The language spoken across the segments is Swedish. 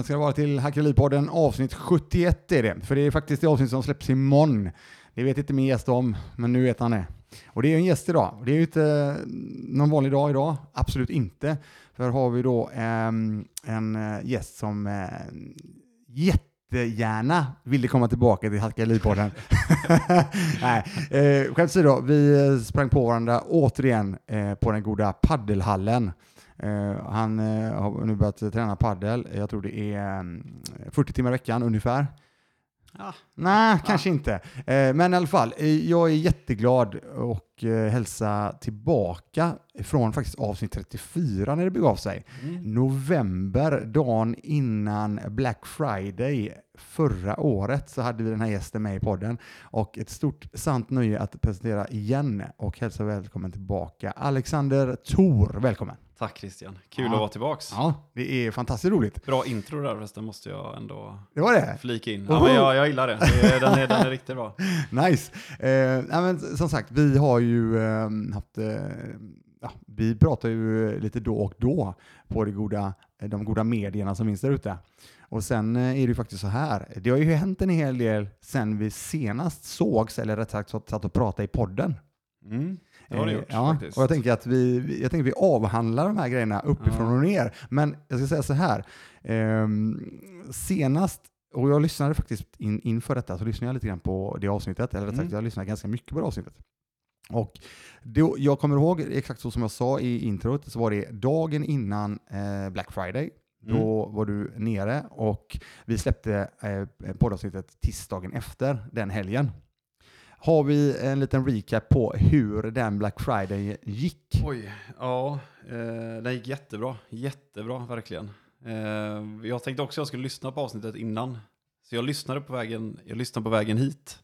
Välkomna ska det vara till Hackeripodden avsnitt 71 är det. För det är faktiskt det avsnitt som släpps imorgon. Det vet inte min gäst om, men nu vet han det. Och det är en gäst idag. Det är ju inte eh, någon vanlig dag idag, absolut inte. För har vi då um, en eh, gäst som uh, jättegärna ville komma tillbaka till Hackeripodden. Nej, eh, skämt åsido, vi sprang på varandra återigen eh, på den goda paddelhallen. Uh, han uh, har nu börjat träna paddel. Jag tror det är um, mm, 40 timmar i veckan ungefär. Ja. Nej, ja. kanske inte. Uh, men i alla fall, jag är jätteglad och hälsa tillbaka från faktiskt avsnitt 34 när det begav sig. Mm. November, dagen innan Black Friday förra året så hade vi den här gästen med i podden och ett stort sant nöje att presentera igen och hälsa välkommen tillbaka Alexander Thor. Välkommen! Tack Christian, kul ja. att vara tillbaks. Ja, det är fantastiskt roligt. Bra intro där förresten måste jag ändå det var det. flika in. Ja, men jag, jag gillar det, den, är, den är riktigt bra. nice. Eh, men, som sagt, vi har ju eh, haft eh, ja, vi pratar ju lite då och då på det goda, de goda medierna som finns där ute. Och sen eh, är det ju faktiskt så här, det har ju hänt en hel del sen vi senast sågs, eller rätt sagt satt och pratade i podden. Mm. Det har det eh, gjort ja, faktiskt. Och jag tänker att vi, jag tänker vi avhandlar de här grejerna uppifrån ja. och ner. Men jag ska säga så här, eh, senast, och jag lyssnade faktiskt in, inför detta, så lyssnade jag lite grann på det avsnittet, eller rätt sagt, mm. jag lyssnade ganska mycket på det avsnittet. Och då, jag kommer ihåg exakt så som jag sa i introt, så var det dagen innan eh, Black Friday. Mm. Då var du nere och vi släppte eh, poddavsnittet tisdagen efter den helgen. Har vi en liten recap på hur den Black Friday gick? Oj, ja, eh, den gick jättebra. Jättebra, verkligen. Eh, jag tänkte också att jag skulle lyssna på avsnittet innan. Så jag lyssnade på vägen, jag lyssnade på vägen hit.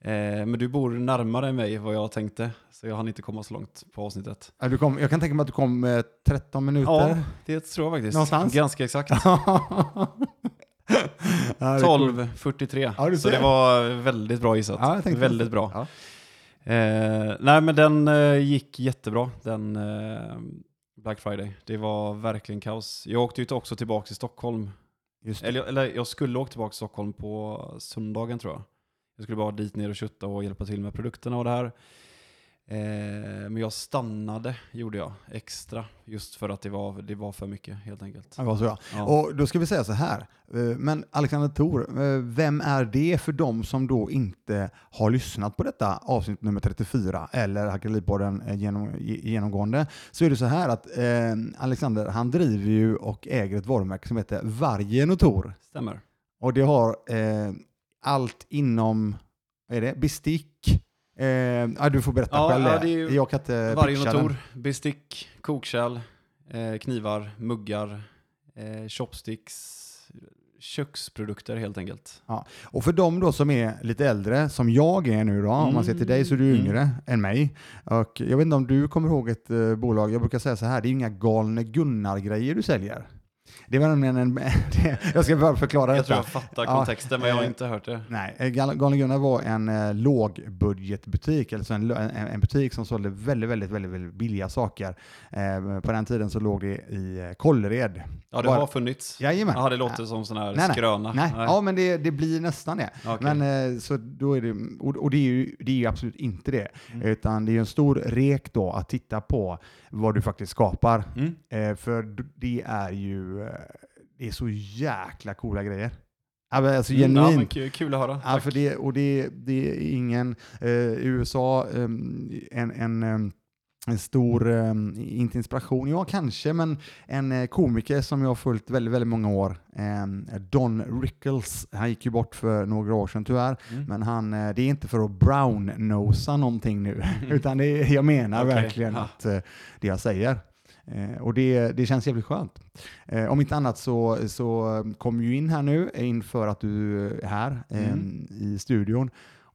Eh, men du bor närmare mig vad jag tänkte, så jag hann inte komma så långt på avsnittet. Ja, du kom, jag kan tänka mig att du kom eh, 13 minuter. Ja, det tror jag faktiskt. Någonstans? Ganska exakt. 12.43. Ja, så det var väldigt bra gissat. Ja, väldigt bra. Ja. Eh, nej men den eh, gick jättebra, den eh, Black Friday. Det var verkligen kaos. Jag åkte ju också tillbaka till Stockholm. Eller, eller jag skulle åka tillbaka till Stockholm på söndagen tror jag. Jag skulle bara dit ner och kötta och hjälpa till med produkterna och det här. Eh, men jag stannade, gjorde jag, extra. Just för att det var, det var för mycket helt enkelt. Det var så ja. ja. Och då ska vi säga så här. Eh, men Alexander Thor, eh, vem är det för de som då inte har lyssnat på detta avsnitt nummer 34 eller Hackeripodden genom, genomgående? Så är det så här att eh, Alexander, han driver ju och äger ett varumärke som heter Vargen och Tor. Stämmer. Och det har eh, allt inom, vad är det, bestick, Eh, du får berätta ja, själv ja, det. Är jag kan inte Vargmotor, bestick, kokkärl, eh, knivar, muggar, eh, chopsticks, köksprodukter helt enkelt. Ja. Och för de då som är lite äldre, som jag är nu då, mm. om man ser till dig så är du mm. yngre mm. än mig. Och jag vet inte om du kommer ihåg ett uh, bolag, jag brukar säga så här, det är inga galne Gunnar-grejer du säljer. Det var nämligen en... jag ska bara förklara jag detta. Jag tror jag fattar kontexten, ja, men jag har eh, inte hört det. Nej, eh, Galne Gunnar var en eh, lågbudgetbutik, alltså en, en, en, butik som sålde väldigt, väldigt, väldigt, väldigt billiga saker. Eh, på den tiden så låg det i eh, Kållered. Ja, det var, har funnits? Jajamän. Ja, det låter som sån här nej, skröna. Nej, nej. Ja, men det, det blir nästan det. Okay. Men, eh, så då är det, och, och det, är ju, det är ju absolut inte det, mm. utan det är en stor rek då att titta på vad du faktiskt skapar. Mm. För det är ju det är så jäkla coola grejer. Alltså mm, genuint. Ja, kul att höra. Ja, för det, och det, det är ingen, eh, USA, eh, en, en ehm, en stor, eh, inte inspiration, ja kanske, men en eh, komiker som jag har följt väldigt, väldigt många år. Eh, Don Rickles. Han gick ju bort för några år sedan tyvärr, mm. men han, eh, det är inte för att brown-nosa någonting nu, utan det jag menar okay. verkligen ja. att eh, det jag säger. Eh, och det, det känns jävligt skönt. om inte annat så, så kom ju in här nu inför att du är här mm. i studion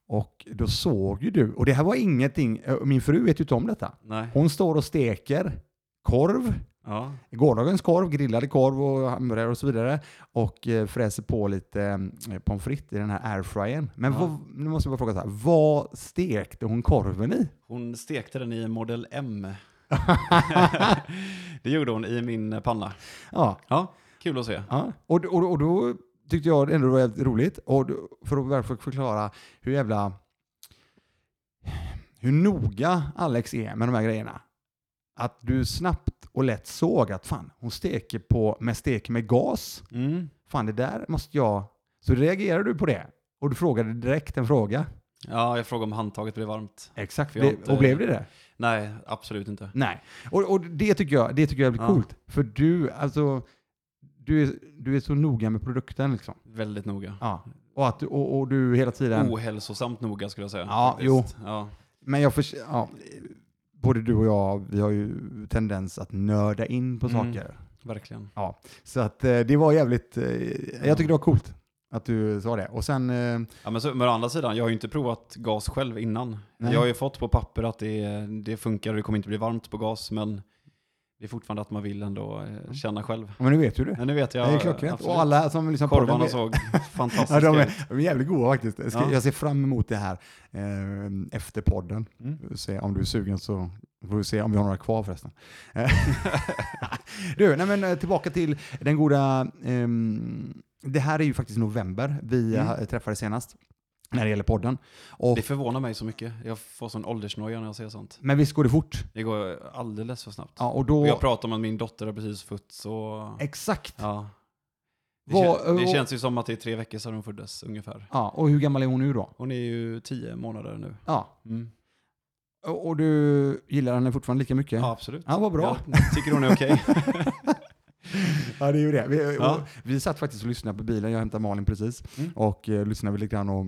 och då såg ju du, och det här var ingenting, eh, min fru vet ju inte om detta. Nej. Hon står och steker korv, ja. gårdagens korv, grillade korv och hamburgare och så vidare, och eh, fräser på lite eh, pommes frites i den här airfryern. Men ja. vad, nu måste jag bara fråga så här, vad stekte hon korven i? Hon stekte den i Model M. det gjorde hon i min panna. Ja. ja. kul att se. Ja. Och, och, och då tyckte jag ändå det var väldigt roligt. Och för att förklara hur jävla... Hur noga Alex är med de här grejerna. Att du snabbt och lätt såg att fan, hon steker på, med stek med gas. Mm. Fan, det där måste jag... Så reagerade du på det. Och du frågade direkt en fråga. Ja, jag frågade om handtaget blev varmt. Exakt, inte... och blev det det? Nej, absolut inte. Nej, och, och det tycker jag, det tycker jag blir ja. coolt. För du, alltså, du är, du är så noga med produkten liksom. Väldigt noga. Ja. Och, att, och, och du hela tiden... Ohälsosamt noga skulle jag säga. Ja, faktiskt. jo. Ja. Men jag för, ja, både du och jag, vi har ju tendens att nörda in på mm, saker. Verkligen. Ja, så att eh, det var jävligt, eh, jag tycker det var coolt. Att du sa det. Och sen... Eh... Ja, men, så, men å andra sidan, jag har ju inte provat gas själv innan. Nej. Jag har ju fått på papper att det, det funkar och det kommer inte bli varmt på gas, men det är fortfarande att man vill ändå eh, känna själv. Ja, men nu vet du det. Ja, nu vet jag. Det är klockrent. Och alla som lyssnar på den. såg fantastiska ja, de, är, de är jävligt goda faktiskt. Jag, ska, ja. jag ser fram emot det här eh, efter podden. Mm. Se om du är sugen så får vi se om vi har några kvar förresten. du, nej men eh, tillbaka till den goda... Eh, det här är ju faktiskt november vi mm. träffades senast när det gäller podden. Och, det förvånar mig så mycket. Jag får sån åldersnoja när jag ser sånt. Men visst går det fort? Det går alldeles för snabbt. Ja, och då... Och jag pratar om att min dotter har precis fötts och... Exakt! Ja. Det, Var, kän, det känns ju som att det är tre veckor sedan hon föddes ungefär. Ja, och hur gammal är hon nu då? Hon är ju tio månader nu. Ja. Mm. Och, och du gillar henne fortfarande lika mycket? Ja, absolut. Ja, vad bra. Jag tycker hon är okej. ja, det är ju det. Vi, ja. vi satt faktiskt och lyssnade på bilen, jag hämtade Malin precis, mm. och eh, lyssnade lite grann och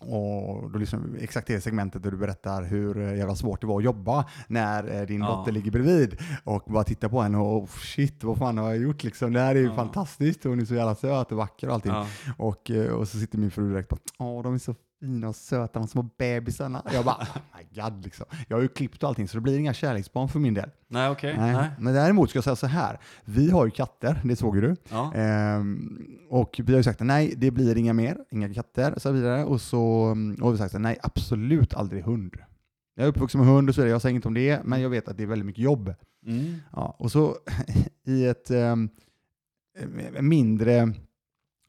och då lyssnar vi exakt det segmentet där du berättar hur eh, jävla svårt det var att jobba när eh, din ja. dotter ligger bredvid och bara titta på henne och shit, vad fan har jag gjort liksom? Det här är ju ja. fantastiskt, hon är så jävla söt och vacker och allting. Ja. Och, eh, och så sitter min fru direkt på, åh de är så fina och söta, de små bebisarna. Jag bara, oh my god liksom. Jag har ju klippt och allting så det blir inga kärleksbarn för min del. Nej, okej. Okay. Men däremot ska jag säga så här, vi har ju katter, det såg ju du. Ja. Ehm, och vi har ju sagt att nej, det blir inga mer, inga katter och så vidare. Och så och vi har sagt att nej, absolut aldrig hund. Jag är uppvuxen med hund och så vidare, jag säger inte om det, men jag vet att det är väldigt mycket jobb. Mm. Ja, och så i ett um, mindre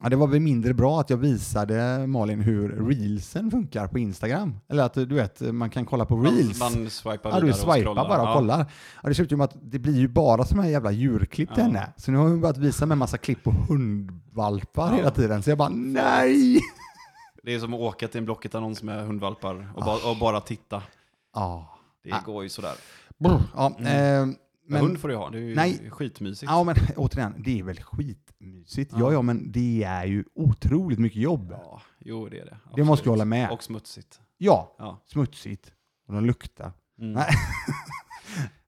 Ja, det var väl mindre bra att jag visade Malin hur reelsen funkar på Instagram. Eller att du vet, man kan kolla på reels. Man, man swipar ja, du swipar bara och ja. kollar. Ja, det ut som att det blir ju bara sådana här jävla djurklipp till henne. Så nu har hon börjat visa mig en massa klipp på hundvalpar ja. hela tiden. Så jag bara, nej! Det är som att åka till en Blocket-annons med hundvalpar och, ba och bara titta. Ja. Det går ju sådär. Ja, mm. eh, men, hund får du ha, det är ju nej, skitmysigt. Ja, men återigen, det är väl skitmysigt. Ja. ja, ja, men det är ju otroligt mycket jobb. Ja, jo det är det. Absolut. Det måste jag hålla med. Och smutsigt. Ja, ja. smutsigt. Och de luktar. Mm. Nej.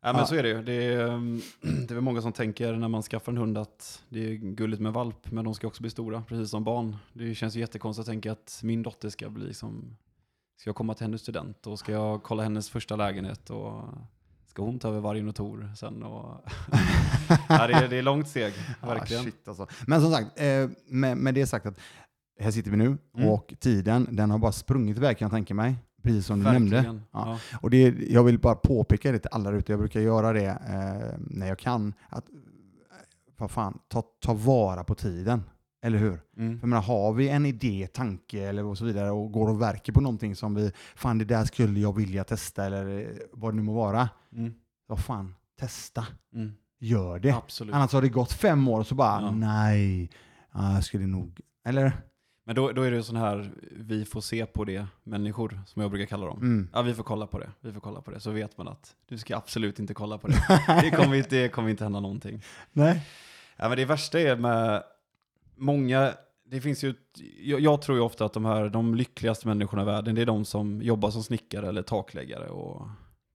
Ja, men så är det ju. Det är, mm, det är väl många som tänker när man skaffar en hund att det är gulligt med valp, men de ska också bli stora, precis som barn. Det känns ju jättekonstigt att tänka att min dotter ska bli som, ska jag komma till hennes student och ska jag kolla hennes första lägenhet och ska hon ta över och Tor sen? Och ja, det, är, det är långt steg, verkligen. Ah, shit alltså. Men som sagt, eh, med, med det sagt att här sitter vi nu mm. och tiden den har bara sprungit iväg kan jag tänka mig. Precis som Verkligen. du nämnde. Ja. Ja. Och det, jag vill bara påpeka det till alla ute, jag brukar göra det eh, när jag kan. Att, vad fan, ta, ta vara på tiden. Eller hur? Mm. För menar, har vi en idé, tanke eller och så vidare och går och verkar på någonting som vi, fan det där skulle jag vilja testa eller eh, vad det nu må vara. Mm. Vad fan, testa. Mm. Gör det. Absolut. Annars har det gått fem år och så bara, ja. nej, jag skulle nog, eller? Men då, då är det sån här, vi får se på det, människor, som jag brukar kalla dem. Mm. Ja, vi får kolla på det, vi får kolla på det. Så vet man att du ska absolut inte kolla på det. det, kommer inte, det kommer inte hända någonting. Nej. Ja, men det värsta är med många, det finns ju, jag, jag, tror ju ofta att de här, de lyckligaste människorna i världen, det är de som jobbar som snickare eller takläggare. Och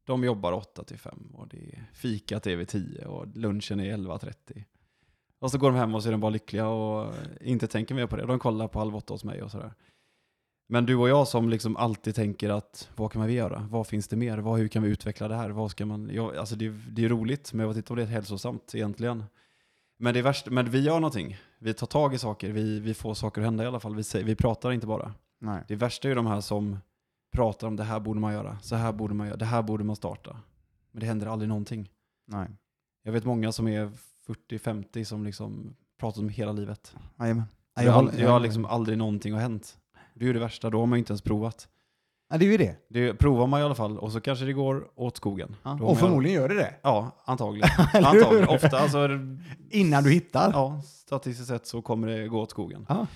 de jobbar 8 till 5 och det är fikat är vid 10 och lunchen är 11.30. Och så går de hem och så är de bara lyckliga och inte tänker mer på det. De kollar på Halv åtta hos mig och sådär. Men du och jag som liksom alltid tänker att vad kan vi göra? Vad finns det mer? Vad, hur kan vi utveckla det här? Vad ska man, ja, alltså det, det är roligt, men jag vet inte om det är hälsosamt egentligen. Men det är värst, men vi gör någonting. Vi tar tag i saker, vi, vi får saker att hända i alla fall. Vi, säger, vi pratar inte bara. Nej. Det värsta är ju de här som pratar om det här borde man göra, så här borde man göra, det här borde man starta. Men det händer aldrig någonting. Nej. Jag vet många som är 40-50 som liksom pratat om hela livet. Jajamän. Jag, jag, jag har liksom aldrig någonting har hänt. Det är ju det värsta, då har man ju inte ens provat. Ja, det är ju det. Det provar man i alla fall och så kanske det går åt skogen. Ja, och förmodligen gör det det. Ja, antagligen. antagligen. Ofta, alltså, Innan du hittar? Ja, statistiskt sett så kommer det gå åt skogen. Ja.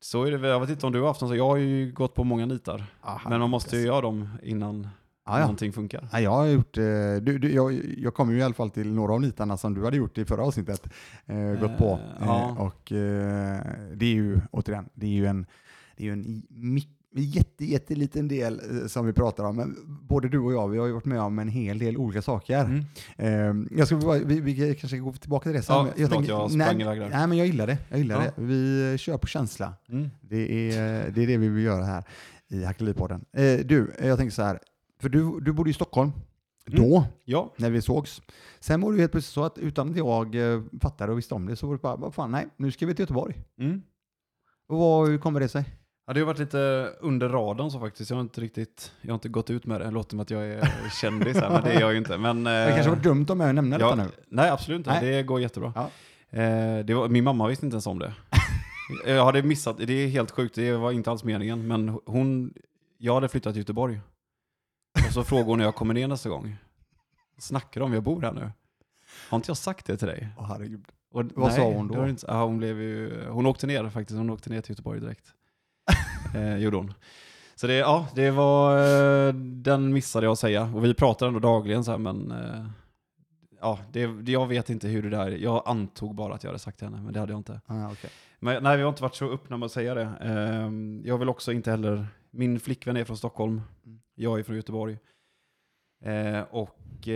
Så är det Jag vet inte om du har haft någon så. Jag har ju gått på många nitar. Aha, men man måste ju göra dem innan ja. någonting funkar. Ja, jag har gjort, eh, du, du, jag, jag kom ju i alla fall till några av nitarna som du hade gjort i förra avsnittet. Eh, gått på. Eh, ja. och eh, det är ju, återigen, det är ju en, det är ju en jätte, jätteliten del eh, som vi pratar om. Men både du och jag, vi har ju varit med om en hel del olika saker. Mm. Eh, jag ska, vi, vi kanske ska gå tillbaka till det sen. Ja, jag, förlåt, tänker, jag sprang iväg där. Nej, men jag gillar det. Jag gillar ja. det. Vi kör på känsla. Mm. Det, är, det är det vi vill göra här i Hackelipodden. Eh, du, jag tänker så här, för du, du bodde i Stockholm. Mm. Då, ja. när vi sågs. Sen var det helt plötsligt så att utan att jag fattade och visste om det så var det bara, vad fan, nej, nu ska vi till Göteborg. Mm. Och vad, hur kommer det sig? Ja, det har varit lite under radarn så faktiskt. Jag har inte riktigt, jag har inte gått ut med det. Det låter som att jag är kändis här, men det är jag ju inte. Men, det kanske var dumt om jag nämner ja, detta nu. Nej, absolut inte. Nej. Det går jättebra. Ja. Eh, det var, min mamma visste inte ens om det. jag hade missat, det är helt sjukt, det var inte alls meningen. Men hon, jag hade flyttat till Göteborg. Och så frågade hon när jag kommer ner nästa gång. Snackar om jag bor här nu? Har inte jag sagt det till dig? Åh herregud. Och, Vad nej, sa hon då? Inte, ja, hon, blev ju, hon åkte ner faktiskt, hon åkte ner till Göteborg direkt eh, gjorde hon. Så det, ja, det var, eh, den missade jag att säga. Och vi pratar ändå dagligen så här, men eh, ja, det, jag vet inte hur det där, jag antog bara att jag hade sagt till henne, men det hade jag inte. Ah, okay. Men nej, vi har inte varit så öppna med att säga det. Eh, jag vill också inte heller, min flickvän är från Stockholm, mm. jag är från Göteborg. Eh, och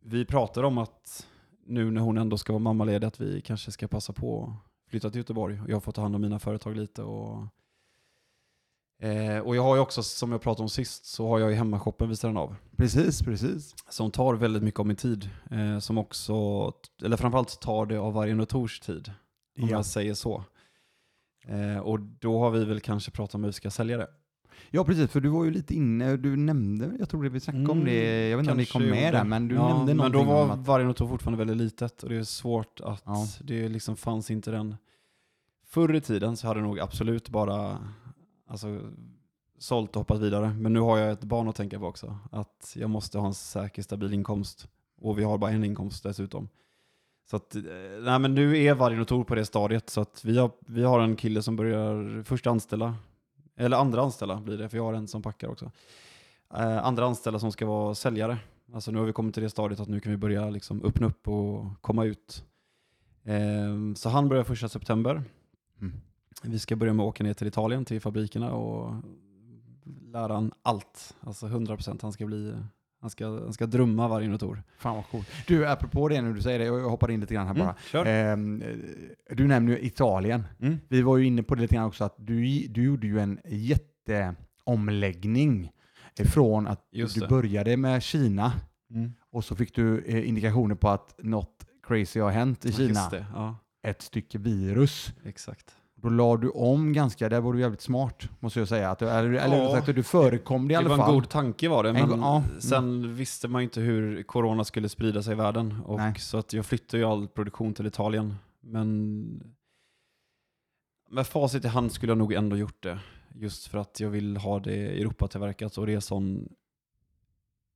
vi pratar om att nu när hon ändå ska vara mammaledig, att vi kanske ska passa på flyttat till Göteborg och jag har fått ta hand om mina företag lite. Och, eh, och jag har ju också, som jag pratade om sist, så har jag ju hemmashoppen vid sidan av. Precis, precis. Som tar väldigt mycket av min tid. Eh, som också, eller framförallt tar det av varje notors tid. Om ja. jag säger så. Eh, och då har vi väl kanske pratat om hur vi ska sälja det. Ja, precis, för du var ju lite inne, du nämnde, jag tror det vi snackade mm, om det, jag vet inte om ni kom med där, men du ja, nämnde någonting Men då var att... varje notor fortfarande väldigt litet och det är svårt att, ja. det liksom fanns inte den. Förr i tiden så hade jag nog absolut bara alltså, sålt och hoppat vidare, men nu har jag ett barn att tänka på också. Att jag måste ha en säker, stabil inkomst och vi har bara en inkomst dessutom. Så att, eh, nej men nu är varje notor på det stadiet, så att vi har, vi har en kille som börjar först anställa eller andra anställda blir det, för jag har en som packar också. Eh, andra anställda som ska vara säljare. Alltså nu har vi kommit till det stadiet att nu kan vi börja liksom öppna upp och komma ut. Eh, så han börjar första september. Mm. Vi ska börja med att åka ner till Italien, till fabrikerna och lära han allt. Alltså 100%. Han ska bli han ska, han ska drömma varje notor. Fan vad coolt. Du, apropå det när du säger det, jag hoppar in lite grann här mm, bara. Eh, du nämner ju Italien. Mm. Vi var ju inne på det lite grann också, att du, du gjorde ju en jätteomläggning från att Just du det. började med Kina mm. och så fick du eh, indikationer på att något crazy har hänt i Kina. Ja. Ett stycke virus. Exakt. Då la du om ganska, där var du jävligt smart måste jag säga. Att du, eller eller ja, sagt, du förekom det i alla fall. Det var en god tanke var det, men ja, sen mm. visste man ju inte hur corona skulle sprida sig i världen. Och så att jag flyttade ju all produktion till Italien. Men med facit i hand skulle jag nog ändå gjort det. Just för att jag vill ha det Europatillverkat och det är sån,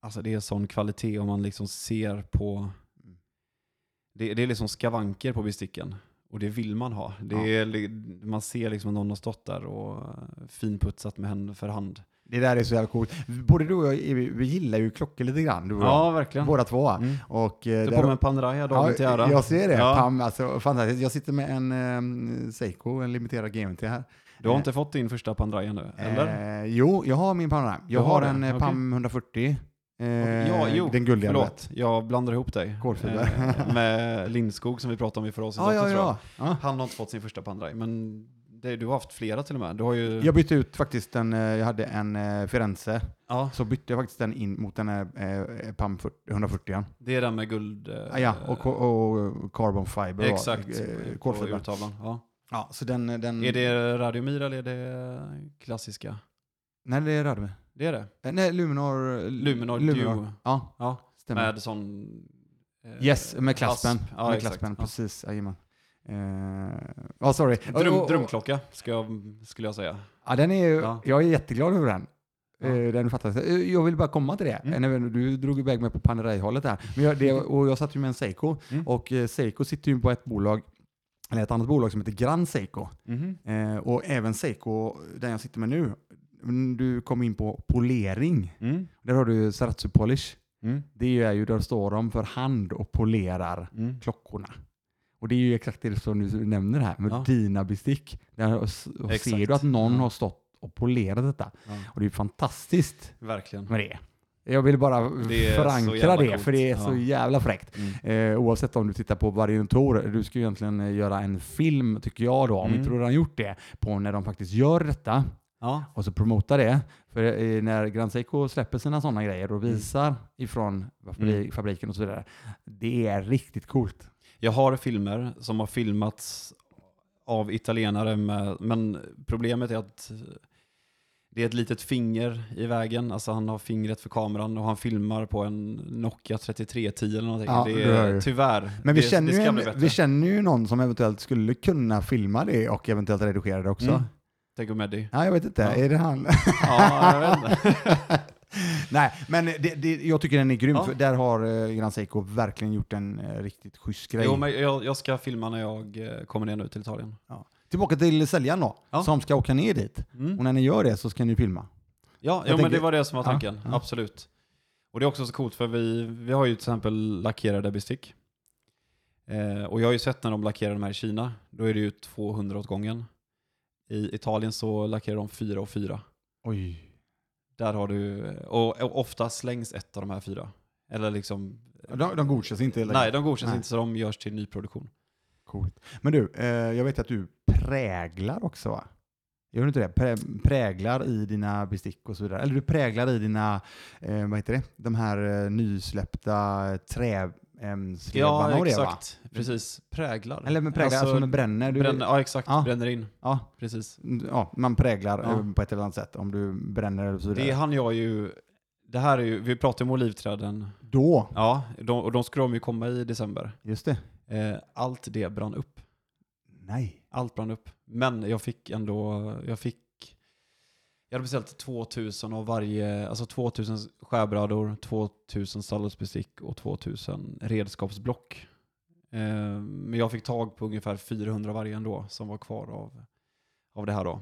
alltså det är sån kvalitet om man liksom ser på, mm. det, det är liksom skavanker på besticken. Och det vill man ha. Det är, Man ser liksom någon har stått där och finputsat med henne för hand. Det där är så jävla coolt. Både du och jag, vi gillar ju klockor lite grann. Du ja, verkligen. Båda två. Mm. Och, eh, du på med en Panerai dagen ja, till ära. Jag ser det. Ja. Pam, alltså, fantastiskt. Jag sitter med en um, Seiko, en limiterad GMT här. Du har eh, inte fått din första Panerai ännu, eller? Eh, jo, jag har min Panerai. Jag har, har en okay. PAM 140. Eh, ja, jo, den guldiga förlåt. Jag blandar ihop dig. Eh, med Lindskog som vi pratade om i förra avsnittet ah, ja, ja. Han har inte fått sin första Pandrai, men det, du har haft flera till och med. Du har ju... Jag bytte ut faktiskt en, eh, jag hade en eh, Firenze, ja. så bytte jag faktiskt den in mot den här eh, PAM 140. Det är den med guld... Eh, ja, och, och, carbon fiber. Exakt, eh, kolfiber. Ja. Ja, så den, den... Är det Radiomir eller är det klassiska? Nej, det är Radiomir. Det är det? Eh, nej, Luminor... Luminor, Luminor. Ja, ja, stämmer. Med sån yes, med klaspen. Ja, med klaspen, ja. precis. Jajamän. Uh, oh, sorry. Dröm, oh, oh, drömklocka ska jag, skulle jag säga. Ja, den är, ja. Jag är jätteglad över den. Ja. Den fattas. Jag vill bara komma till det. Mm. Du drog iväg mig på Panerai-hållet här. Men jag, det, och jag satt ju med en Seiko. Mm. Och Seiko sitter ju på ett bolag eller ett annat bolag som heter Grand Seiko. Mm. Eh, och även Seiko, där jag sitter med nu, du kom in på polering. Mm. Där har du Saratsu Polish. Mm. Det är ju, där står de för hand och polerar mm. klockorna. Och det är ju exakt det som du nämner här med ja. dina bestick. Där ser du att någon ja. har stått och polerat detta. Ja. Och det är fantastiskt Verkligen. med det. Jag vill bara förankra det, coolt. för det är så jävla fräckt. Mm. Eh, oavsett om du tittar på Variantor, du ska ju egentligen eh, göra en film, tycker jag då, om mm. inte du redan gjort det, på när de faktiskt gör detta. Ja. Och så promota det. För när Grand Seiko släpper sina sådana grejer och mm. visar mm. ifrån fabriken och så vidare, det är riktigt coolt. Jag har filmer som har filmats av italienare, med, men problemet är att det är ett litet finger i vägen, alltså han har fingret för kameran och han filmar på en Nokia 3310 eller någonting. Ja, det är, tyvärr. Men vi, det, känner det ju en, vi känner ju någon som eventuellt skulle kunna filma det och eventuellt redigera det också. Mm. Tänk om Eddie. Ja, jag vet inte. Ja. Är det han? Ja, jag vet inte. Nej, men det, det, jag tycker den är grym, ja. för där har eh, Grand Seiko verkligen gjort en eh, riktigt schysst grej. Jo, men jag, jag, ska filma när jag eh, kommer ner nu till Italien. Ja. Tillbaka till säljaren då, ja. som ska åka ner dit. Mm. Och när ni gör det så ska ni filma. Ja, jo, tänker... men det var det som var tanken. Ja, Absolut. Och det är också så coolt för vi, vi har ju till exempel lackerade bestick. Eh, och jag har ju sett när de lackerar de här i Kina, då är det ju 200 åt gången. I Italien så lackerar de fyra och fyra. Oj. Där har du, och ofta slängs ett av de här fyra. Eller liksom... De, de godkänns inte? Eller? Nej, de godkänns nej. inte så de görs till nyproduktion. Coolt. Men du, eh, jag vet att du präglar också va? Gör du inte det? Prä, präglar i dina bestick och så vidare. Eller du präglar i dina, eh, vad heter det, de här eh, nysläppta trä Ja, exakt. Precis. Präglar. Eller med präglar, alltså, alltså bränner. Du, bränner ja, exakt. Ja. Bränner in. Ja. Precis. Ja, man präglar ja. Eh, på ett eller annat sätt om du bränner eller så vidare. Det hann jag ju, det här är ju, vi pratade om olivträden. Då? Ja, de, och de skulle de ju komma i december. Just det. Eh, allt det brann upp. Nej. Allt brann upp. Men jag fick ändå, jag fick jag hade beställt 2000 av varje, alltså 2000 skärbrädor, 2000 salladsbestick och 2000 redskapsblock. Eh, men jag fick tag på ungefär 400 varje ändå som var kvar av, av det här då.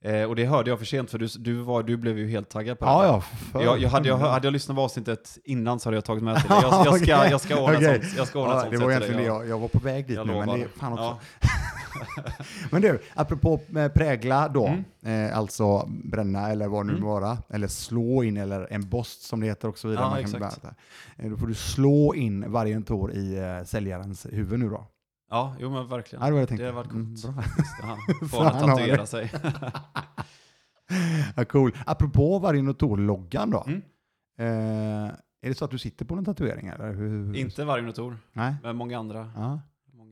Eh, och det hörde jag för sent för du, du, var, du blev ju helt taggad på ja, det. Ja, för... jag, jag, hade, jag, hade jag lyssnat på avsnittet innan så hade jag tagit med till det. Jag, jag, ska, jag ska ordna okay. sånt. Jag ska ordna ja, sånt det var egentligen jag, jag var på väg dit jag nu, lovar. men det fan också. Ja. men du, apropå prägla då, mm. eh, alltså bränna eller vad det nu mm. vara, eller slå in eller embossed som det heter och så vidare. Ja, man kan. Eh, då får du slå in varje tår i eh, säljarens huvud nu då. Ja, jo men verkligen. Ja, det, var det, det har varit coolt. Mm, Han får han tatuera sig. ja, cool. Apropå Varginotor-loggan då. Mm. Eh, är det så att du sitter på någon tatuering? Eller? Hur, Inte Varginotor, men många andra. Ja.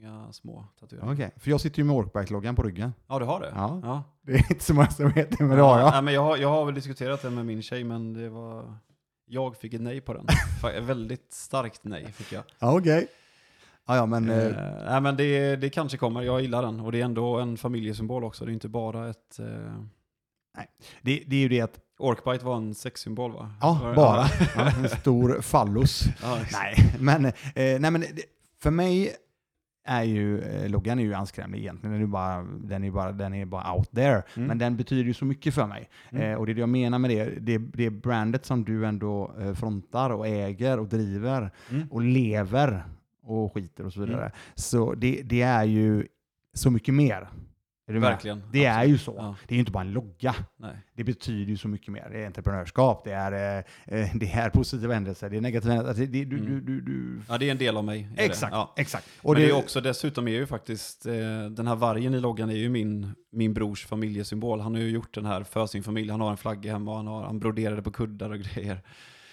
Många små tatueringar. Okej, för jag sitter ju med Orkbike-loggan på ryggen. Ja, du har det? Ja. ja. Det är inte så många som vet det, men ja, det har jag. Nej, men jag, har, jag har väl diskuterat det med min tjej, men det var... Jag fick ett nej på den. väldigt starkt nej fick jag. Ja, okej. Okay. Ja, ja, men... Eh, nej, men det, det kanske kommer. Jag gillar den. Och det är ändå en familjesymbol också. Det är inte bara ett... Eh... Nej, det, det är ju det att... Orkbite var en sexsymbol va? Ja, bara. Ja, en stor fallus. Ja, nej, men, eh, nej, men för mig är ju, eh, loggan är ju anskrämlig egentligen. Den är bara, den är bara, den är bara out there. Mm. Men den betyder ju så mycket för mig. Mm. Eh, och det jag menar med det, det, det brandet som du ändå eh, frontar och äger och driver mm. och lever och skiter och så vidare. Mm. Så det, det är ju så mycket mer. Verkligen. Det Absolut. är ju så. Ja. Det är ju inte bara en logga. Nej. Det betyder ju så mycket mer. Det är entreprenörskap, det är, eh, eh det är positiva händelser, det är negativa händelser. Alltså, det, du, mm. du, du, du, Ja, det är en del av mig. Exakt. Ja. exakt. Och Men det, är också, dessutom är ju faktiskt, eh, den här vargen i loggan är ju min, min brors familjesymbol. Han har ju gjort den här för sin familj. Han har en flagga hemma och han, har, han broderade på kuddar och grejer.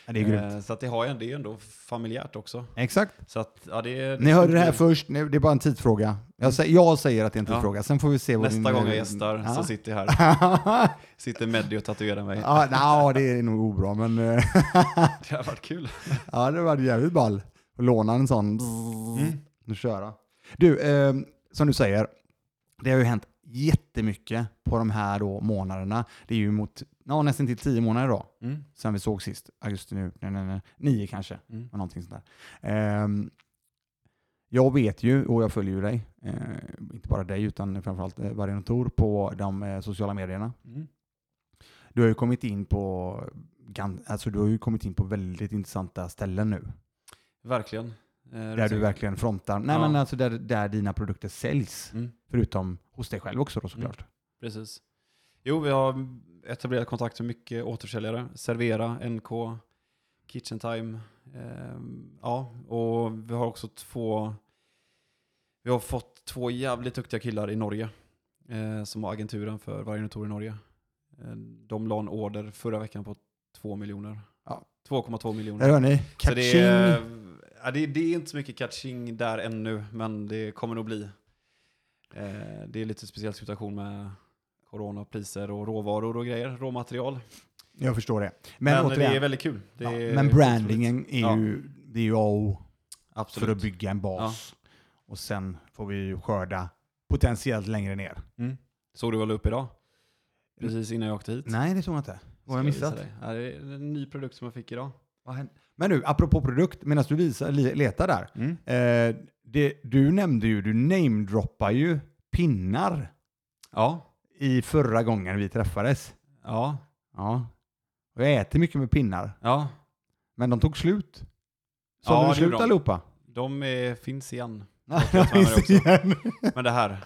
Ja, det är grymt. Eh, så att det, har, det är ändå familjärt också. Exakt. Så att, ja, det är, Ni hörde det här först, det är bara en tidsfråga. Jag säger, jag säger att det är en tidsfråga, ja. sen får vi se vad Nästa din, gång jag gästar ja. så sitter jag här. sitter Meddi och tatuerar mig. Ja, no, det är nog obra, men... det har varit kul. ja, det har varit jävligt ball. och låna en sån mm. och köra. Du, eh, som du säger, det har ju hänt jättemycket på de här då månaderna. Det är ju mot ja, nästan till tio månader då, mm. sen vi såg sist. Augusti nu, nej, nej, nej, nio kanske, mm. någonting sånt där. Um, jag vet ju, och jag följer ju dig, eh, inte bara dig utan framförallt eh, Variantor på de eh, sociala medierna. Mm. Du har ju kommit in på alltså du har ju kommit in på väldigt intressanta ställen nu. Verkligen. Eh, där du verkligen frontar, nej ja. men alltså där, där dina produkter säljs. Mm. Förutom hos dig själv också då såklart. Mm. Precis. Jo, vi har etablerat kontakt med mycket återförsäljare. Servera, NK, Kitchen Time. Eh, ja, och vi har också två vi har fått två jävligt duktiga killar i Norge eh, som har agenturen för Vargenotor i Norge. Eh, de la en order förra veckan på 2 miljoner. Ja. 2,2 miljoner. Där hör ni. Är, ja, det, det, är inte så mycket catching där ännu, men det kommer nog bli. Eh, det är lite speciell situation med coronapriser och råvaror och grejer, råmaterial. Jag förstår det. Men, men återigen, det är väldigt kul. Ja, är men brandingen är ju, det är ju A Absolut. för att bygga en bas. Ja. Och sen får vi ju skörda potentiellt längre ner. Mm. Såg du vad upp idag? Precis innan jag åkte hit. Nej, det såg jag inte. Vad har jag missat? Ja, det är en ny produkt som jag fick idag. Men nu, apropå produkt, medan du visar, letar där. Mm. Eh, det, du nämnde ju, du namedroppar ju pinnar. Ja. I förra gången vi träffades. Ja. Ja. Och jag äter mycket med pinnar. Ja. Men de tog slut. Så ja, de slut allihopa? De är, finns igen. igen. Men det här.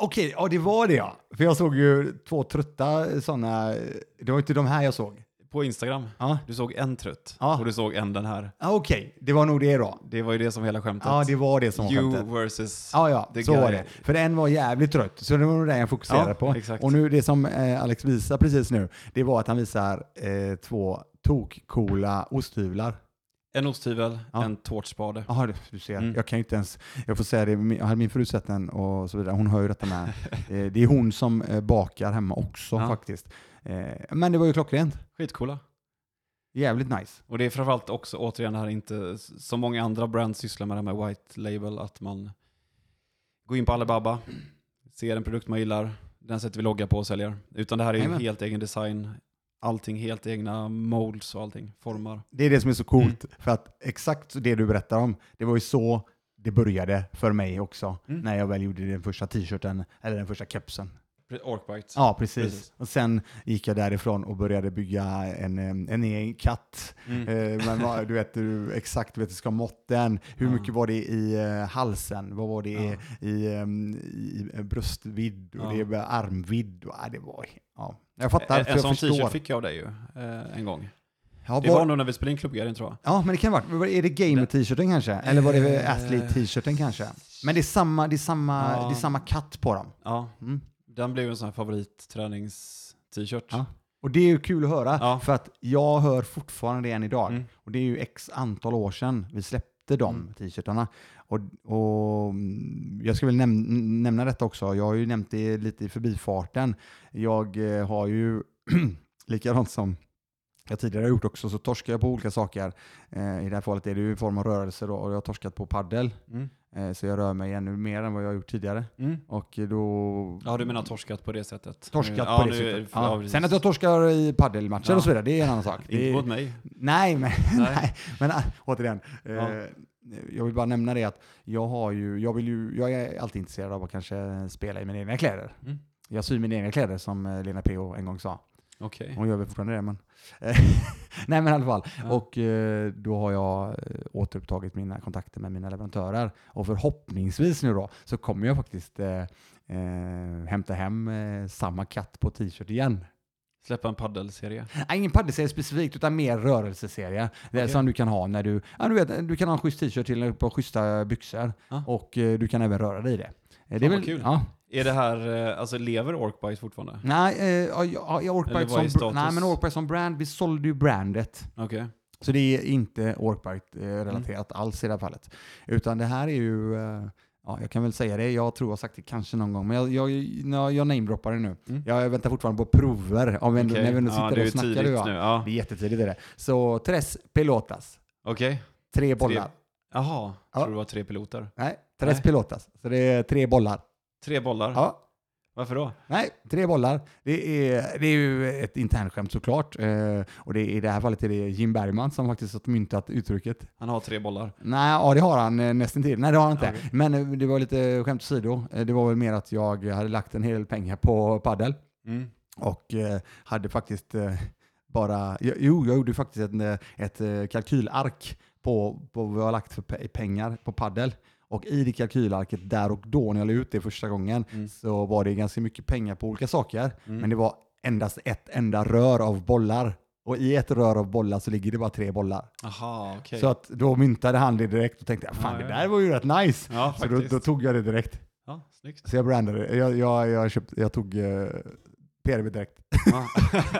Okej, ja det var det ja. För jag såg ju två trötta sådana, det var inte de här jag såg. På Instagram. Ja. Du såg en trött ja. och du såg en den här. Ja, Okej, det var nog det då. Det var ju det som hela skämtet. Ja, det var det som var you skämtet. versus Ja, ja, the så guy. var det. För en var jävligt trött, så det var nog den jag fokuserade Ja, på. exakt. Och nu det som eh, Alex visar precis nu, det var att han visar eh, två tokkola osthyvlar. En osthyvel, Ja. en tårtspade. Jaha, du- ser. Mm. Jag kan ju inte ens, jag får säga det, jag hade min fru sett den och så vidare, hon hör ju detta med. Eh, det är hon som eh, bakar hemma också Ja. faktiskt. Eh, men det var ju klockrent. Skitcoola. Jävligt nice. Och det är framförallt också, återigen, det här inte, som många andra brands sysslar med det här med white label, att man går in på Alibaba, ser en produkt man gillar, den sätter vi logga på och säljer. Utan det här är ju helt egen design, allting helt egna molds och allting, formar. Det är det som är så coolt, mm. för att exakt det du berättar om, det var ju så det började för mig också, mm. när jag väl gjorde den första t-shirten, eller den första kepsen. Orkbite. Ja, precis. precis. Och sen gick jag därifrån och började bygga en, en egen katt. Mm. Eh, men du vet du, exakt, du vet, du ska måtten. Hur ja. mycket var det i uh, halsen? Vad var det ja. i, um, i bröstvidd? Och ja. det armvidd? Och, uh, det var, ja. Jag fattar, en, en sån t-shirt fick jag av dig ju, en gång. Ja, det var, var nog när vi spelade in klubbgaren tror jag. Ja, men det kan vara. Är det gamer-t-shirten kanske? Eller var det athlete-t-shirten kanske? Men det är samma, det är samma, ja. det är samma katt på dem. Ja. Mm. Den blev en sån här favorit-tränings-t-shirt. Ja. Och det är ju kul att höra, ja. för att jag hör fortfarande det än idag. Mm. Och det är ju x antal år sedan vi släppte de mm. t-shirtarna. Och, och, mm, jag ska väl näm nämna detta också, jag har ju nämnt det lite i förbifarten. Jag eh, har ju, likadant som jag tidigare har gjort också, så torskar jag på olika saker. Eh, I det här fallet är det ju i form av rörelse då, och jag har torskat på paddel. Mm. Eh, så jag rör mig ännu mer än vad jag har gjort tidigare. Mm. Och då... Ja, du menar torskat på det sättet? Torskat ja, på det sättet. Ja. Sen att jag torskar i paddelmatcher ja. och så vidare, det är en annan sak. Inte mot mig. Nej, men, nej. nej. men äh, återigen. Eh, jag vill bara nämna det att jag har ju, jag vill ju, jag är alltid intresserad av att kanske spela i mina egna kläder. Mm. Jag syr mina egna kläder som eh, Lena P.O. en gång sa. Okay. Hon gör väl fortfarande det, men... Nej men i alla fall. Ja. Och eh, då har jag eh, återupptagit mina kontakter med mina leverantörer. Och förhoppningsvis nu då så kommer jag faktiskt eh, eh, hämta hem samma katt på t-shirt igen. Släppa en paddelserie? Nej, ingen paddelserie specifikt, utan mer rörelseserie. Okay. Som du kan ha när du, ja, du, vet, du kan ha en schysst t-shirt till på schyssta byxor. Ah. Och du kan även röra dig i det. det är väl, kul. Ja, är det här, eh, alltså lever Orkbite fortfarande? Nej, eh, ja, ja, Orkbite som, nej, men Orkbite som brand, vi sålde ju brandet. Okay. Så det är inte Orkbite-relaterat mm. alls i det här fallet. Utan det här är ju, eh, ja, jag kan väl säga det, jag tror jag har sagt det kanske någon gång, men jag, jag, jag, jag namedroppar det nu. Mm. Jag väntar fortfarande på prover, om okay. när vi ändå sitter ja, och snackar. Nu, ja. Det är jättetidigt är det. Så Tres Pelotas. Okej. Okay. tre bollar. Tre... Jaha, ja. tror det var tre piloter? Nej, tres Nej. pilotas. Så det är tre bollar. Tre bollar? Ja. Varför då? Nej, tre bollar. Det är, det är ju ett internskämt såklart. Eh, och det, i det här fallet är det Jim Bergman som faktiskt har myntat uttrycket. Han har tre bollar? Nej, ja det har han eh, nästan till. Nej, det har han inte. Okay. Men eh, det var lite skämt åsido. Eh, det var väl mer att jag hade lagt en hel del pengar på paddel mm. Och eh, hade faktiskt eh, bara, jo, jag gjorde faktiskt ett, ett kalkylark på, på vad jag har lagt för pengar på paddel. Och i det kalkylarket där och då när jag la ut det första gången mm. så var det ganska mycket pengar på olika saker. Mm. Men det var endast ett enda rör av bollar. Och i ett rör av bollar så ligger det bara tre bollar. Aha, okay. Så att då myntade han det direkt och tänkte fan ja, det där var ju rätt nice. Ja, så då, då, tog jag det direkt. Ja, snyggt. Så jag brandade. Jag, jag, jag, köpt, jag tog eh, PRV direkt.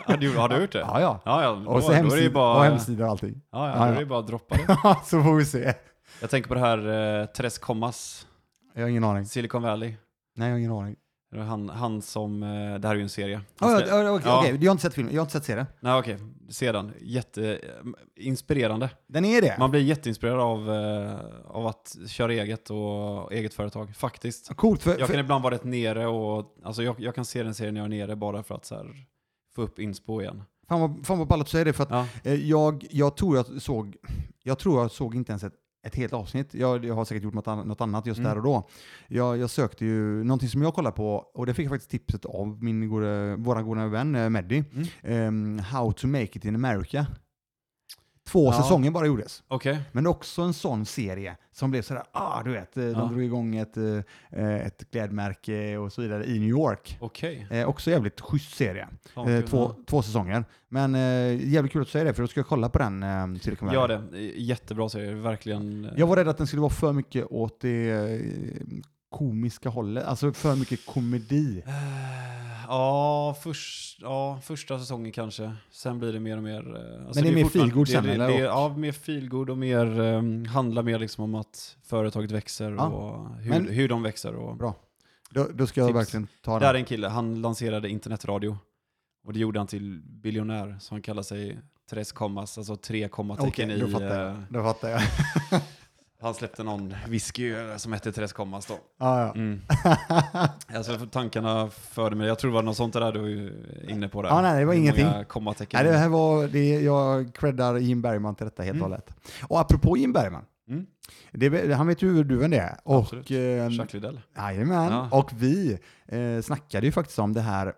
Ja. du, har du gjort det? Ja, ja. ja, ja. Och, så hemsida, bara... och hemsida och allting. Ja, ja, då är det bara att droppa det. så får vi se. Jag tänker på det här eh, Tres Commas, Jag har ingen aning. Silicon Valley. Nej, jag har ingen aning. Han, han som, eh, det här är ju en serie. Oh, ja, okej, ja. okay. Jag har inte sett filmen, jag har inte sett serien. Nej, okej. Se den. Jätteinspirerande. Eh, den är det? Man blir jätteinspirerad av, eh, av att köra eget och eget företag, faktiskt. Coolt. För, jag för... kan ibland vara rätt nere och, alltså jag, jag kan se den serien när jag är nere bara för att så här, få upp inspo igen. Fan vad, fan vad ballt att säga det, för att ja. jag, jag tror jag såg, jag tror jag såg inte ens ett ett helt avsnitt. Jag, jag har säkert gjort något, något annat just mm. där och då. Jag, jag, sökte ju någonting som jag kollade på, och det fick jag faktiskt tipset av min gode, våran goda vän eh, Meddy. Mm. Um, How to make it in America. Två ja. säsonger bara gjordes. Okay. Men också en sån serie som blev sådär, ah, du vet, eh, de ja. drog igång ett, eh, ett klädmärke och så vidare i New York. Okay. Eh, också jävligt schysst serie. Eh, två, två säsonger. Men eh, jävligt kul att säga det, för då ska jag kolla på den eh, Silicon Ja det, jättebra serie, verkligen. Jag var rädd att den skulle vara för mycket åt det eh, komiska hållet, alltså för mycket komedi. Ja, först, ja, första säsongen kanske. Sen blir det mer och mer... Eh, alltså Men det är, mer feelgood sen eller? Det, ja, mer feelgood och mer, um, handlar mer liksom om att företaget växer ja. och hur, Men, hur de växer. Och bra. Då, då ska jag verkligen ta den. Där är en kille, han lanserade internetradio. Och det gjorde han till biljonär, så han kallar sig Tres Commas, alltså tre kommatecken okay, i... Fattar jag. Då fattar jag. Han släppte någon whisky som hette Tres Commas då. Ah, ja. mm. alltså tankarna förde mig, jag tror det var något sånt där du var inne på. Där. Ah, nej, det var Hur ingenting. Nej, det här var, det, jag creddar Jim Bergman till detta helt och mm. hållet. Och apropå Jim Bergman, mm. det, han vet ju hur du det är. Och, eh, Jacques Lidell. Jajamän, ja. och vi eh, snackade ju faktiskt om det här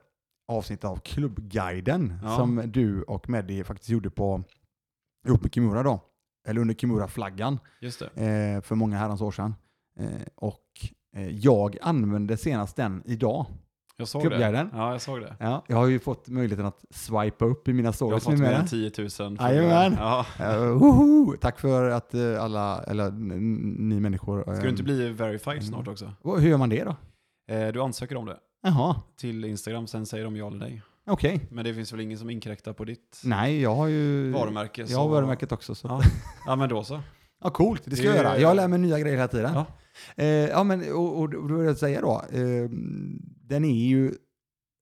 avsnittet av Klubbguiden ja. som du och Meddi faktiskt gjorde på ihop med Kimura då eller under Kimura-flaggan eh, för många herrans år sedan. Eh, och eh, jag använde senast den idag. Jag såg det. Ja, jag såg det. Ja, jag har ju fått möjligheten att swipa upp i mina stories. Jag har fått mer än 10 000. Jajamän. Ja. Uh, Tack för att uh, alla, eller ni människor. Ska du inte bli verified snart också? Hur gör man det då? Eh, du ansöker om det. Jaha. Till Instagram, sen säger de ja eller nej. Okej. Okay. Men det finns väl ingen som inkräktar på ditt Nej, jag har ju varumärke? Jag har varumärket också. Så. Ja. ja, men då så. Ja, coolt. Det ska det, jag göra. Jag lär mig nya grejer hela tiden. Ja, eh, ja men och, och, och vill jag säga då, eh, den är ju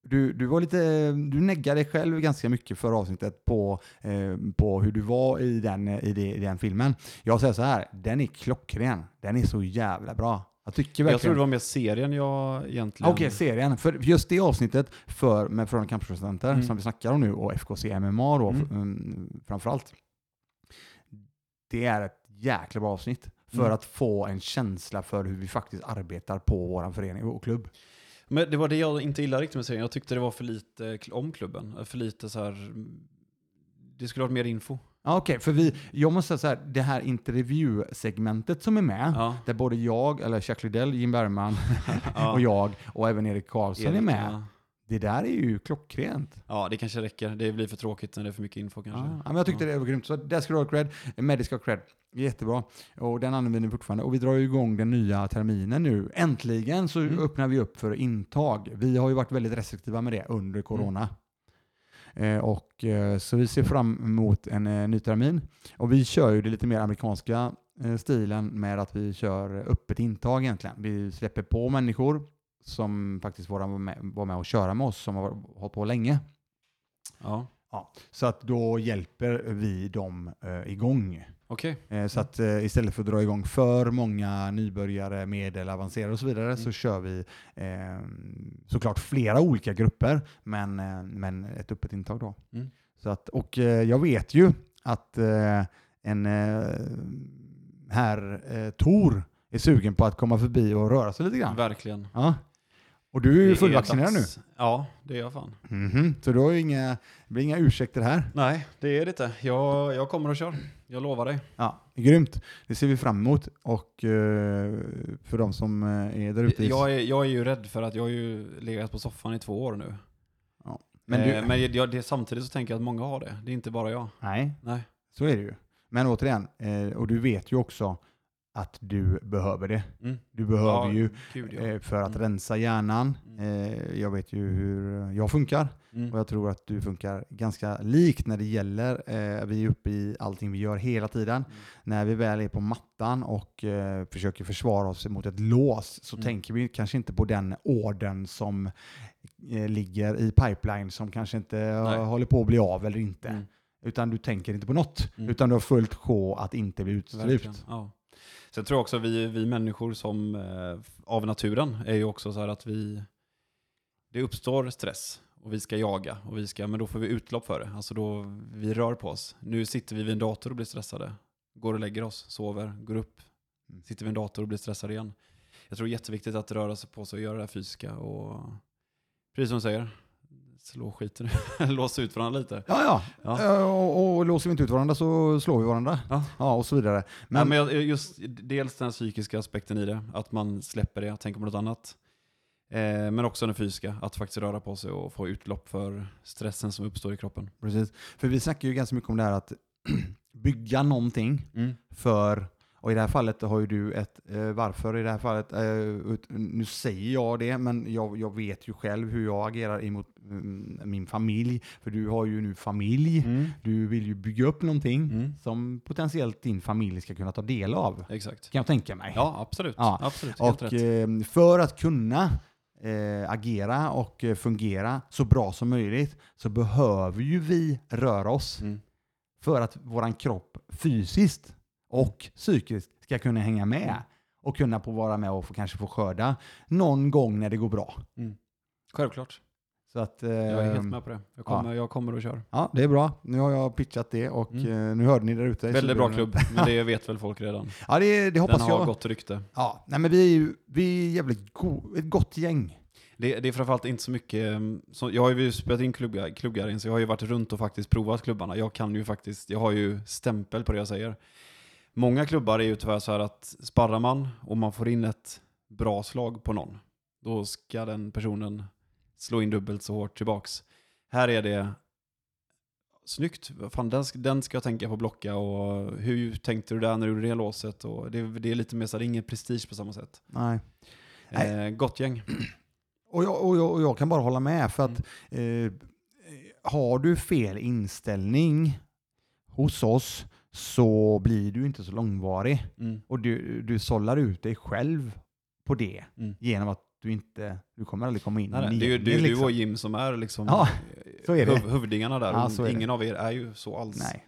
du, du, var lite, du neggade dig själv ganska mycket för avsnittet på, eh, på hur du var i den, i, det, i den filmen. Jag säger så här, den är klockren. Den är så jävla bra. Jag tycker verkligen... Jag tror det var mer serien jag egentligen... Okej, okay, serien. För just det avsnittet för, med Frölunda Campusrepresentanter mm. som vi snackar om nu och FKC MMA då mm. um, framförallt. Det är ett jäkla bra avsnitt för mm. att få en känsla för hur vi faktiskt arbetar på vår förening och klubb. Men det var det jag inte gillade riktigt med serien. Jag tyckte det var för lite om klubben. För lite så här... Det skulle varit mer info. Okej, okay, för vi, jag måste säga så här, det här intervjusegmentet som är med, ja. där både jag, eller Jacques Lidell, Jim Bergman ja. och jag och även Erik Karlsson Erik, är med. Ja. Det där är ju klockrent. Ja, det kanske räcker. Det blir för tråkigt när det är för mycket info kanske. Ja, men jag tyckte det var grymt. Så där ska du ha cred. Medic ska ha cred. Jättebra. Och den använder vi fortfarande. Och vi drar igång den nya terminen nu. Äntligen så mm. öppnar vi upp för intag. Vi har ju varit väldigt restriktiva med det under corona. Mm. Eh, och, eh, så vi ser fram emot en eh, ny termin. Och vi kör ju det lite mer amerikanska stilen med att vi kör öppet intag egentligen. Vi släpper på människor som faktiskt var med, var med och köra med oss, som har hållit på länge. Ja. ja. Så att då hjälper vi dem igång. Okay. Eh, så att eh, istället för att dra igång för många nybörjare, medel, avancerade och så vidare mm. så kör vi eh, såklart flera olika grupper, men, eh, men ett öppet intag då. Mm. Så att, och jag vet ju att en här Tor är sugen på att komma förbi och röra sig lite grann. Verkligen. Ja. Och du är ju fullvaccinerad nu. Ja, det är jag fan. Mm -hmm. Så då är inga, det blir inga ursäkter här? Nej, det är det inte. Jag, jag kommer och kör. Jag lovar dig. Ja, grymt. Det ser vi fram emot. Och uh, för de som uh, är där ute. Jag är, jag är ju rädd för att jag har ju legat på soffan i två år nu. Ja. Men, du... eh, men jag, det, samtidigt så tänker jag att många har det. Det är inte bara jag. Nej, Nej. så är det ju. Men återigen, eh, och du vet ju också att du behöver det. Mm. Du behöver ja, ju Gud, ja. Eh, för att mm. rensa hjärnan. Mm. Eh, jag vet ju hur jag funkar mm. och jag tror att du funkar ganska likt när det gäller, eh, vi är uppe i allting vi gör hela tiden. Mm. När vi väl är på mattan och försöker försvara oss mot ett lås så mm. tänker vi kanske inte på den orden som ligger i pipeline som kanske inte Nej. håller på att bli av eller inte. Utan du tänker inte på något, utan du har fullt sjå att inte bli uteslutet. Ja. Sen tror jag också vi, vi människor som eh, av naturen är ju också så här att vi, det uppstår stress och vi ska jaga och vi ska, men då får vi utlopp för det. Alltså då, vi rör på oss. Nu sitter vi vid en dator och blir stressade. Går och lägger oss, sover, går upp, mm. sitter vid en dator och blir stressade igen. Jag tror det är jätteviktigt att röra sig på sig och göra det här fysiska och precis som du säger, slå skiten låsa ut varandra lite. Ja, ja. ja. Och, och låser vi inte ut varandra så slår vi varandra. Ja, ja och så vidare. Men, ja, men just dels den psykiska aspekten i det, att man släpper det, tänker på något annat. Eh, men också den fysiska, att faktiskt röra på sig och få utlopp för stressen som uppstår i kroppen. Precis, för vi snackar ju ganska mycket om det här att bygga någonting mm. för och i det här fallet har ju du ett eh, varför i det här fallet. Eh, nu säger jag det, men jag, jag, vet ju själv hur jag agerar emot mm, min familj. För du har ju nu familj. Mm. Du vill ju bygga upp någonting mm. som potentiellt din familj ska kunna ta del av. Exakt. Kan jag tänka mig. Ja, absolut. Ja. absolut och eh, för att kunna eh, agera och eh, fungera så bra som möjligt så behöver ju vi röra oss. Mm. För att våran kropp fysiskt och psykiskt ska kunna hänga med mm. och kunna få vara med och få, kanske få skörda någon gång när det går bra. Mm. Självklart. Så att, eh, jag är helt med på det. Jag kommer, ja. jag kommer och kör. Ja, det är bra. Nu har jag pitchat det och mm. eh, nu hörde ni där ute. Väldigt bra klubb, men det vet väl folk redan. Ja, det, det hoppas Den jag. har gott rykte. Ja, nej, men vi är ju vi är jävligt go ett gott gäng. Det, det är framförallt inte så mycket, mm, så jag har ju spelat in klubbgar, så jag har ju varit runt och faktiskt provat klubbarna. Jag kan ju faktiskt, jag har ju stämpel på det jag säger. Många klubbar är ju tyvärr så här att sparrar man och man får in ett bra slag på någon, då ska den personen slå in dubbelt så hårt tillbaks. Här är det snyggt, Fan, den, den ska jag tänka på att blocka och hur tänkte du där när du gjorde det låset? Och det, det är lite mer så här, ingen prestige på samma sätt. Nej. Eh, gott gäng. Och jag, och, jag, och jag, kan bara hålla med för att mm. eh, har du fel inställning hos oss så blir du inte så långvarig. Mm. Och du, du sållar ut dig själv på det mm. genom att du inte, du kommer aldrig komma in nej, nej. Det är ju det är liksom. du och Jim som är liksom ja, så är det. Huv, huvudingarna där. Ja, Ingen av er är ju så alls. Nej.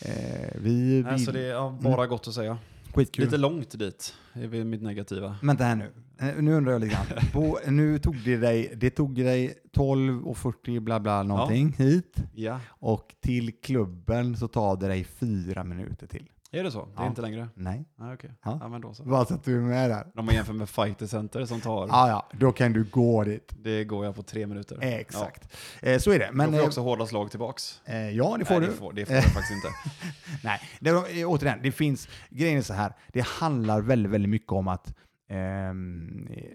Eh, vi, nej, vi, så det är ja, bara mm. gott att säga. Skitkul. Lite långt dit, är mitt negativa. Vänta här nu. Eh, nu undrar jag lite grann. På, nu tog det dig, det tog dig 12 och 40 bla bla någonting ja. hit. Ja. Och till klubben så tar det dig fyra minuter till. Är det så? Det är ja. inte längre? Nej. Ah, okay. ja. ja, men då så. Bara så att du är med där. Om man jämför med Fighter Center som tar... Ja, ja, då kan du gå dit. Det går jag på tre minuter. Exakt. Ja. Eh, så är det. Men, då får jag eh, också hårda slag tillbaks. Eh, ja, det får Nej, du. Det får, det får jag faktiskt inte. Nej, det, återigen, det finns... Grejen är så här, det handlar väldigt, väldigt mycket om att Eh,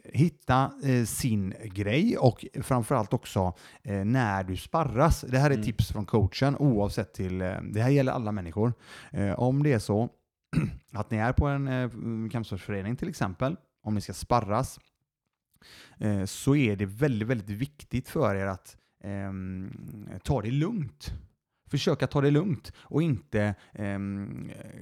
hitta eh, sin grej och framförallt också eh, när du sparras. Det här är mm. tips från coachen oavsett till, eh, det här gäller alla människor. Eh, om det är så att ni är på en eh, kampsportsförening till exempel, om ni ska sparras, eh, så är det väldigt, väldigt viktigt för er att ehm, ta det lugnt. Försöka ta det lugnt och inte eh,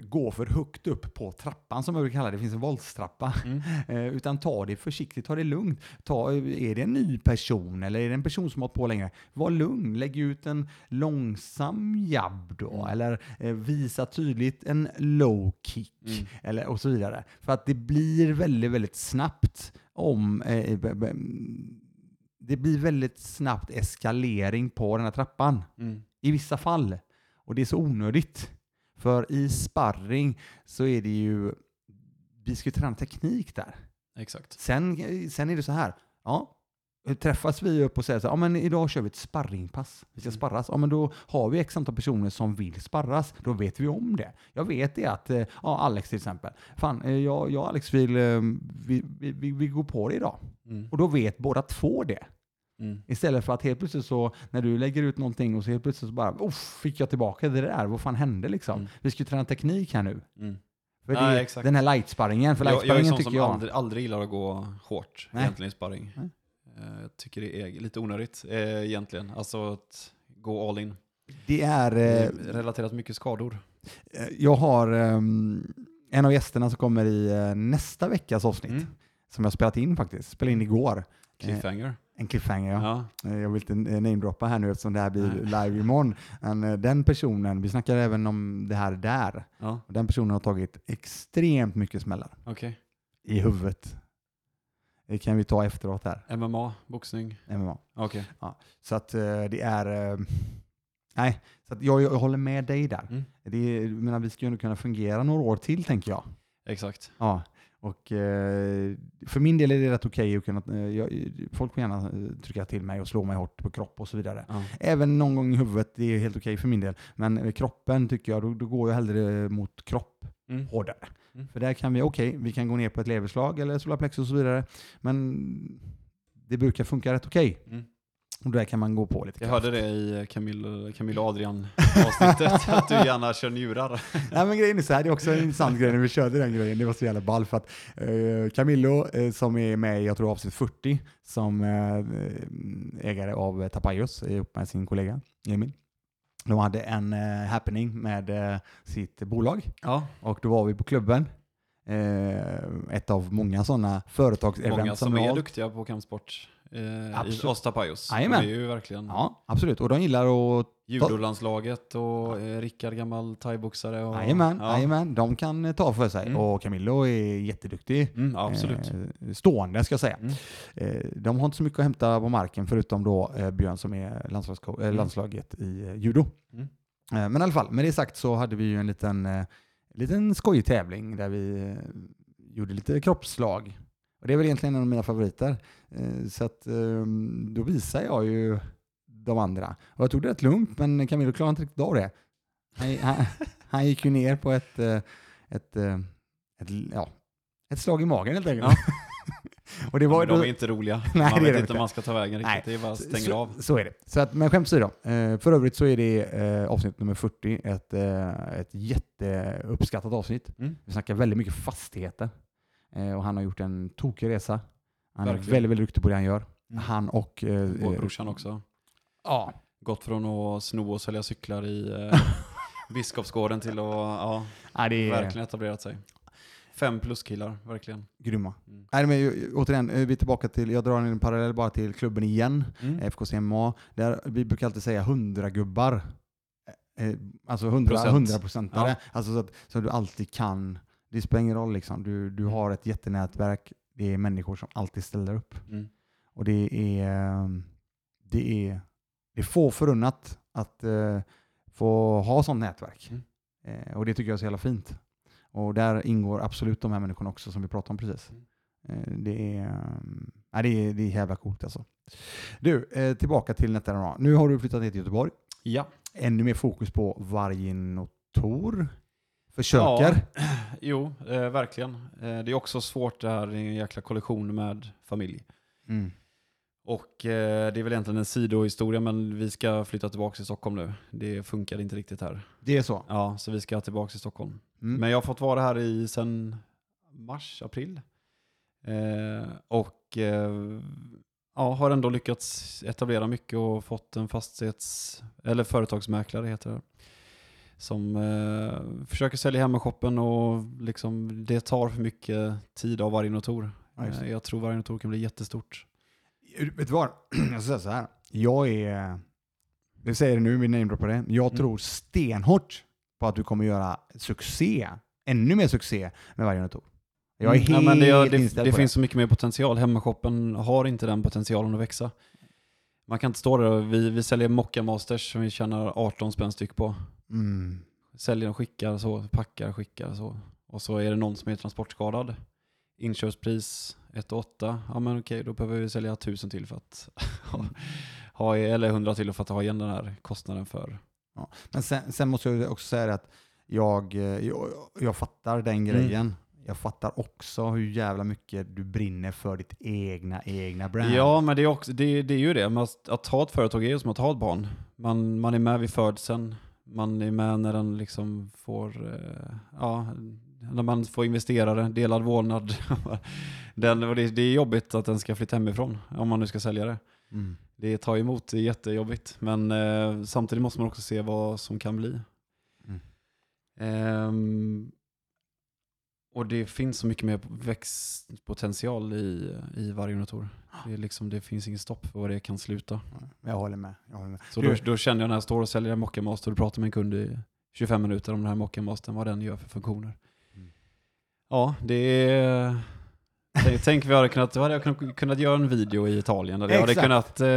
gå för högt upp på trappan som jag brukar kalla det. Det finns en våldstrappa. Mm. eh, utan ta det försiktigt, ta det lugnt. Ta, är det en ny person eller är det en person som har på länge? Var lugn, lägg ut en långsam jabb då. Mm. Eller eh, visa tydligt en low kick. Mm. Eller, och så vidare. För att det blir väldigt, väldigt snabbt om eh, det blir väldigt snabbt eskalering på den här trappan. Mm i vissa fall. Och det är så onödigt. För i sparring så är det ju, vi ska ju träna teknik där. Exakt. Sen, sen är det så här, ja, träffas vi upp och säger så här, ja men idag kör vi ett sparringpass, vi ska mm. sparras. Ja men då har vi x antal personer som vill sparras, då vet vi om det. Jag vet det att, eh, ja Alex till exempel, fan eh, jag, jag och Alex vill, eh, vi, vi, vi, vi går på det idag. Mm. Och då vet båda två det. Mm. Istället för att helt plötsligt så, när du lägger ut någonting och så helt plötsligt så bara, fick jag tillbaka det där, vad fan hände liksom? Mm. Vi ska ju träna teknik här nu. Mm. För det, Nej, den här lightsparringen, för lightsparringen jag, jag är tycker jag... Aldrig, aldrig gillar att gå hårt Nej. egentligen i sparring. Nej. Eh, jag tycker det är lite onödigt eh, egentligen, alltså att gå all in. Det är... Eh, relaterat mycket skador. Jag har um, en av gästerna som kommer i nästa veckas avsnitt, mm. som jag spelat in faktiskt, spelade in igår. Cliffhanger. En cliffhanger, ja. ja. Eh, jag vill inte namedroppa här nu eftersom det här blir Nej. live imorgon. Men eh, den personen, vi snackar även om det här där, ja. den personen har tagit extremt mycket smällar. Okay. I huvudet. Det kan vi ta efteråt här. MMA, boxning? MMA. Okay. Ja. Så att eh, det är... Nej, så att jag, jag håller med dig där. Mm. Det är, menar, vi ju kunna fungera några år till tänker jag. Exakt. Ja. Och eh, för min del är det rätt okej okay att kunna, eh, jag, folk får gärna eh, trycka till mig och slå mig hårt på kropp och så vidare. Ja. Även någon gång i huvudet, det är helt okej okay för min del. Men eh, kroppen tycker jag, då, då går jag hellre mot kropp mm. hårdare. Mm. För där kan vi, okej, okay, vi kan gå ner på ett leverslag eller solarplexus och så vidare. Men det brukar funka rätt okej. Okay. Mm. Och där kan man gå på lite Jag kraft. hörde det i Camille, Camille Adrian avsnittet, att du gärna kör njurar. Nej men grejen är så här, det är också en intressant grej när vi körde den grejen, det var så jävla ball för att eh, Camillo eh, som är med i, jag tror avsnitt 40, som eh, ägare av Tapajos ihop med sin kollega Emil. De hade en eh, happening med eh, sitt bolag ja. och då var vi på klubben Eh, ett av många sådana företagsevent. Många som, som är duktiga på kampsport eh, i Ostapajos. Jajamän. Det är ju verkligen... Ja, absolut. Och de gillar att... Judolandslaget och eh, Rickard, gammal thaiboxare. Och... Jajamän, ja. jajamän, de kan ta för sig. Mm. Och Camillo är jätteduktig. Mm, absolut. Eh, stående ska jag säga. Mm. Eh, de har inte så mycket att hämta på marken förutom då eh, Björn som är landslags- mm. landslaget i eh, judo. Mm. Eh, men i alla fall, med det sagt så hade vi ju en liten, liten skojig tävling där vi gjorde lite kroppsslag och det är väl egentligen en av mina favoriter. Eh, så att ehm, då visar jag ju de andra. Och jag tog det rätt lugnt, men Camilo klarade inte riktigt av det. Han, han, han gick ju ner på ett, eh, ett, eh, ett, ja, ett slag i magen helt enkelt. Ja. Och det var, ja, de är inte roliga. Nej, man vet inte om man ska ta vägen riktigt. Nej. Det är bara stänger så, av. Så är det. Så att, men skämt åsido. För övrigt så är det avsnitt nummer 40 ett, ett jätteuppskattat avsnitt. Mm. Vi snackar väldigt mycket fastigheter. Eh, och han har gjort en tokig resa. Han Verkligen. är väldigt, väldigt duktig på det han gör. Mm. Han och... Eh, och brorsan också. Ja. Gått från att sno och sälja cyklar i eh, Biskopsgården till att ja, ja, det är... verkligen etablerat sig. Fem plus killar, verkligen. Grymma. Mm. Nej, men, återigen, eh, vi är tillbaka till, jag drar en parallell bara till klubben igen, mm. FKCMA. Där vi brukar alltid säga 100 gubbar. Eh, alltså 100 procentare. Ja. Alltså så att, så att du alltid kan det spelar ingen roll. Liksom. Du, du har ett jättenätverk. Det är människor som alltid ställer upp. Mm. Och det är, ehm, det, är, det är få förunnat att uh, få ha sånt nätverk. Mm. Uh, och det tycker jag är så jävla fint. Och där ingår absolut de här människorna också som vi pratade om precis. Mm. Uh, det, är, um, det, är, det är jävla coolt alltså. Du, tillbaka till NetRNA. Nu har du flyttat ner till Göteborg. Ja. Ännu mer fokus på varginotor försöker. Ja, jo, eh, verkligen. Eh, det är också svårt det här, det är en jäkla kollektion med familj. Mm. Och eh, det är väl egentligen en sidohistoria, men vi ska flytta tillbaka till Stockholm nu. Det funkar inte riktigt här. Det är så? Ja, så vi ska tillbaka till Stockholm. Mm. Men jag har fått vara här i sen mars, april. Eh, och eh, ja, har ändå lyckats etablera mycket och fått en fastighets eller företagsmäklare heter det. Som eh, försöker sälja hemmashoppen och liksom, det tar för mycket tid av varje notor. Ja, eh, jag tror varje notor kan bli jättestort. Vet du vad? Jag ska säga så här. Jag är, jag säger det nu, min namedrop på det. Jag mm. tror stenhårt på att du kommer göra succé, ännu mer succé med varje notor. Jag är helt mm. ja, det, det, det finns så mycket mer potential. Hemmashoppen har inte den potentialen att växa. Man kan inte stå där och vi, vi säljer Mocca Masters som vi tjänar 18 spänn styck på. Mm. Säljer och skickar så, packar, skickar så. Och så är det någon som är transportskadad. Inköpspris 1,8. Ja men okej, då behöver vi sälja 1000 till för att ha, eller 100 till för att ha igen den här kostnaden för. Ja. Men sen, sen måste jag också säga att jag, eh, jag, jag fattar den mm. grejen. Mm jag fattar också hur jävla mycket du brinner för ditt egna, egna brand. Ja, men det är, också, det, det är ju det. Att, att ha ett företag är ju som att ha ett barn. Man, man är med vid födseln, man är med när den liksom får, eh, ja, när man får investerare, delad vårdnad. den, det, det, är jobbigt att den ska flytta hemifrån, om man nu ska sälja det. Mm. Det tar emot, det är jättejobbigt. Men eh, samtidigt måste man också se vad som kan bli. Mm. Um, och det finns så mycket mer växtpotential i, i varje motor. Det, liksom, det finns inget stopp för vad det kan sluta. Jag håller med. Jag håller med. Så då, då känner jag när jag står och säljer en Mocca Master och pratar med en kund i 25 minuter om den här Mocca Mastern, vad den gör för funktioner. Mm. Ja, det är... Tänk vi hade kunnat, då hade jag kunnat, kunnat göra en video i Italien. Där jag hade kunnat, eh,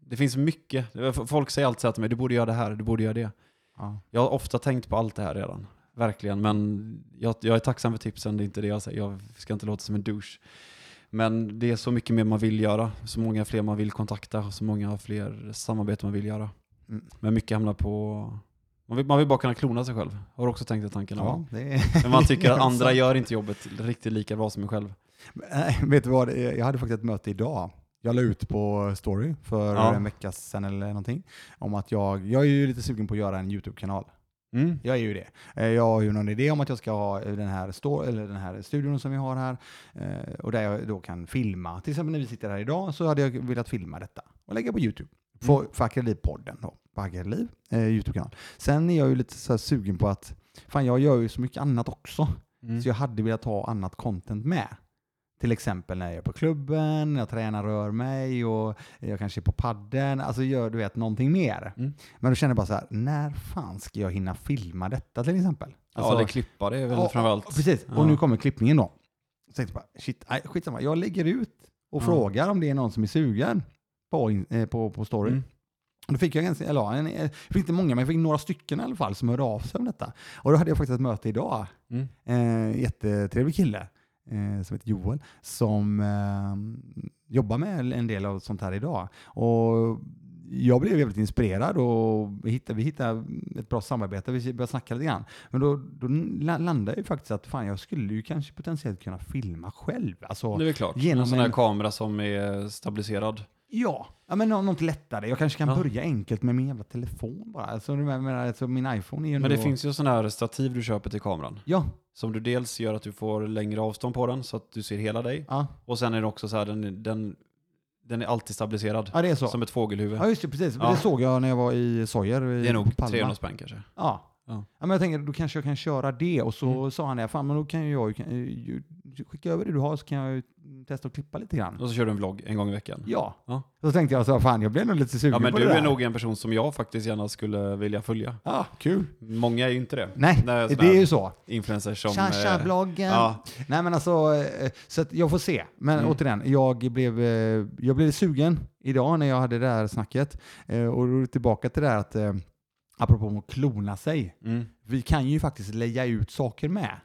det finns mycket. Folk säger alltid till mig, du borde göra det här, du borde göra det. Ja. Jag har ofta tänkt på allt det här redan verkligen. Men jag, jag, är tacksam för tipsen, det är inte det jag säger. Jag ska inte låta som en douche. Men det är så mycket mer man vill göra, så många fler man vill kontakta, så många fler samarbeten man vill göra. Mm. Men mycket hamnar på... Man vill, man vill bara kunna klona sig själv. Har du också tänkt den tanken? Ja, Men man tycker att andra gör inte jobbet riktigt lika bra som en själv. Nej, vet du vad? Jag hade faktiskt ett möte idag. Jag la ut på story för ja. en vecka sedan eller någonting. Om att jag, jag är ju lite sugen på att göra en YouTube-kanal. Mm. Jag är ju det. Eh, jag har ju någon idé om att jag ska ha den här, stå, eller den här studion som vi har här eh, och där jag då kan filma. Till exempel när vi sitter här idag så hade jag velat filma detta och lägga på YouTube. För, mm. för Akadeliv-podden då, på Akadeliv, eh, YouTube-kanal. Sen är jag ju lite så sugen på att, fan jag gör ju så mycket annat också. Mm. Så jag hade velat ha annat content med. Till exempel när jag är på klubben, jag tränar rör mig och jag kanske är på padden, alltså gör du vet någonting mer. Mm. Men då känner jag bara så här, när fan ska jag hinna filma detta till exempel? Alltså, ja, det klippa det är väl och, framförallt. Precis, ja. och nu kommer klippningen då. Så tänkte jag bara, shit, nej, skitsamma, jag lägger ut och ja. frågar om det är någon som är sugen på, eh, på, på story. Mm. då fick jag, ganska, eller, en, jag fick inte många, men jag fick några stycken i alla fall som hörde av sig om detta. Och då hade jag faktiskt ett möte idag. Mm. Eh, jättetrevlig kille eh, som heter Joel, som eh, jobbar med en del av sånt här idag. Och jag blev väldigt inspirerad och vi hittade, vi hittade ett bra samarbete. Vi började snacka lite grann. Men då, då landade jag ju faktiskt att fan, jag skulle ju kanske potentiellt kunna filma själv. Alltså, det är klart. Genom en sån här en... kamera som är stabiliserad. Ja, ja men något lättare. Jag kanske kan ja. börja enkelt med min jävla telefon bara. Alltså, alltså min iPhone är ju Men det finns ju sådana här stativ du köper till kameran. Ja. Som du dels gör att du får längre avstånd på den så att du ser hela dig. Ja. Och sen är det också så här, den, den, den är alltid stabiliserad. Ja, det är så. Som ett fågelhuvud. Ja, just det, precis. Ja. Det såg jag när jag var i Sojer. Det är nog 300 spänn kanske. Ja. Ja. men jag tänker, då kanske jag kan köra det. Och så mm. sa han det, fan men då kan jag ju skicka över det du har så kan jag ju testa att klippa lite grann. Och så kör du en vlogg en gång i veckan? Ja. ja. Så tänkte jag så fan jag blev nog lite sugen Ja men på du det är nog en person som jag faktiskt gärna skulle vilja följa. Ja, kul. Många är ju inte det. Nej, det är, det är ju så. Influencers som... Tja-tja-bloggen. Eh, ja. Nej men alltså, eh, så jag får se. Men mm. återigen, jag blev, eh, jag blev sugen idag när jag hade det här snacket. Och tillbaka till det här att apropå att klona sig. Mm. Vi kan ju faktiskt lägga ut saker med.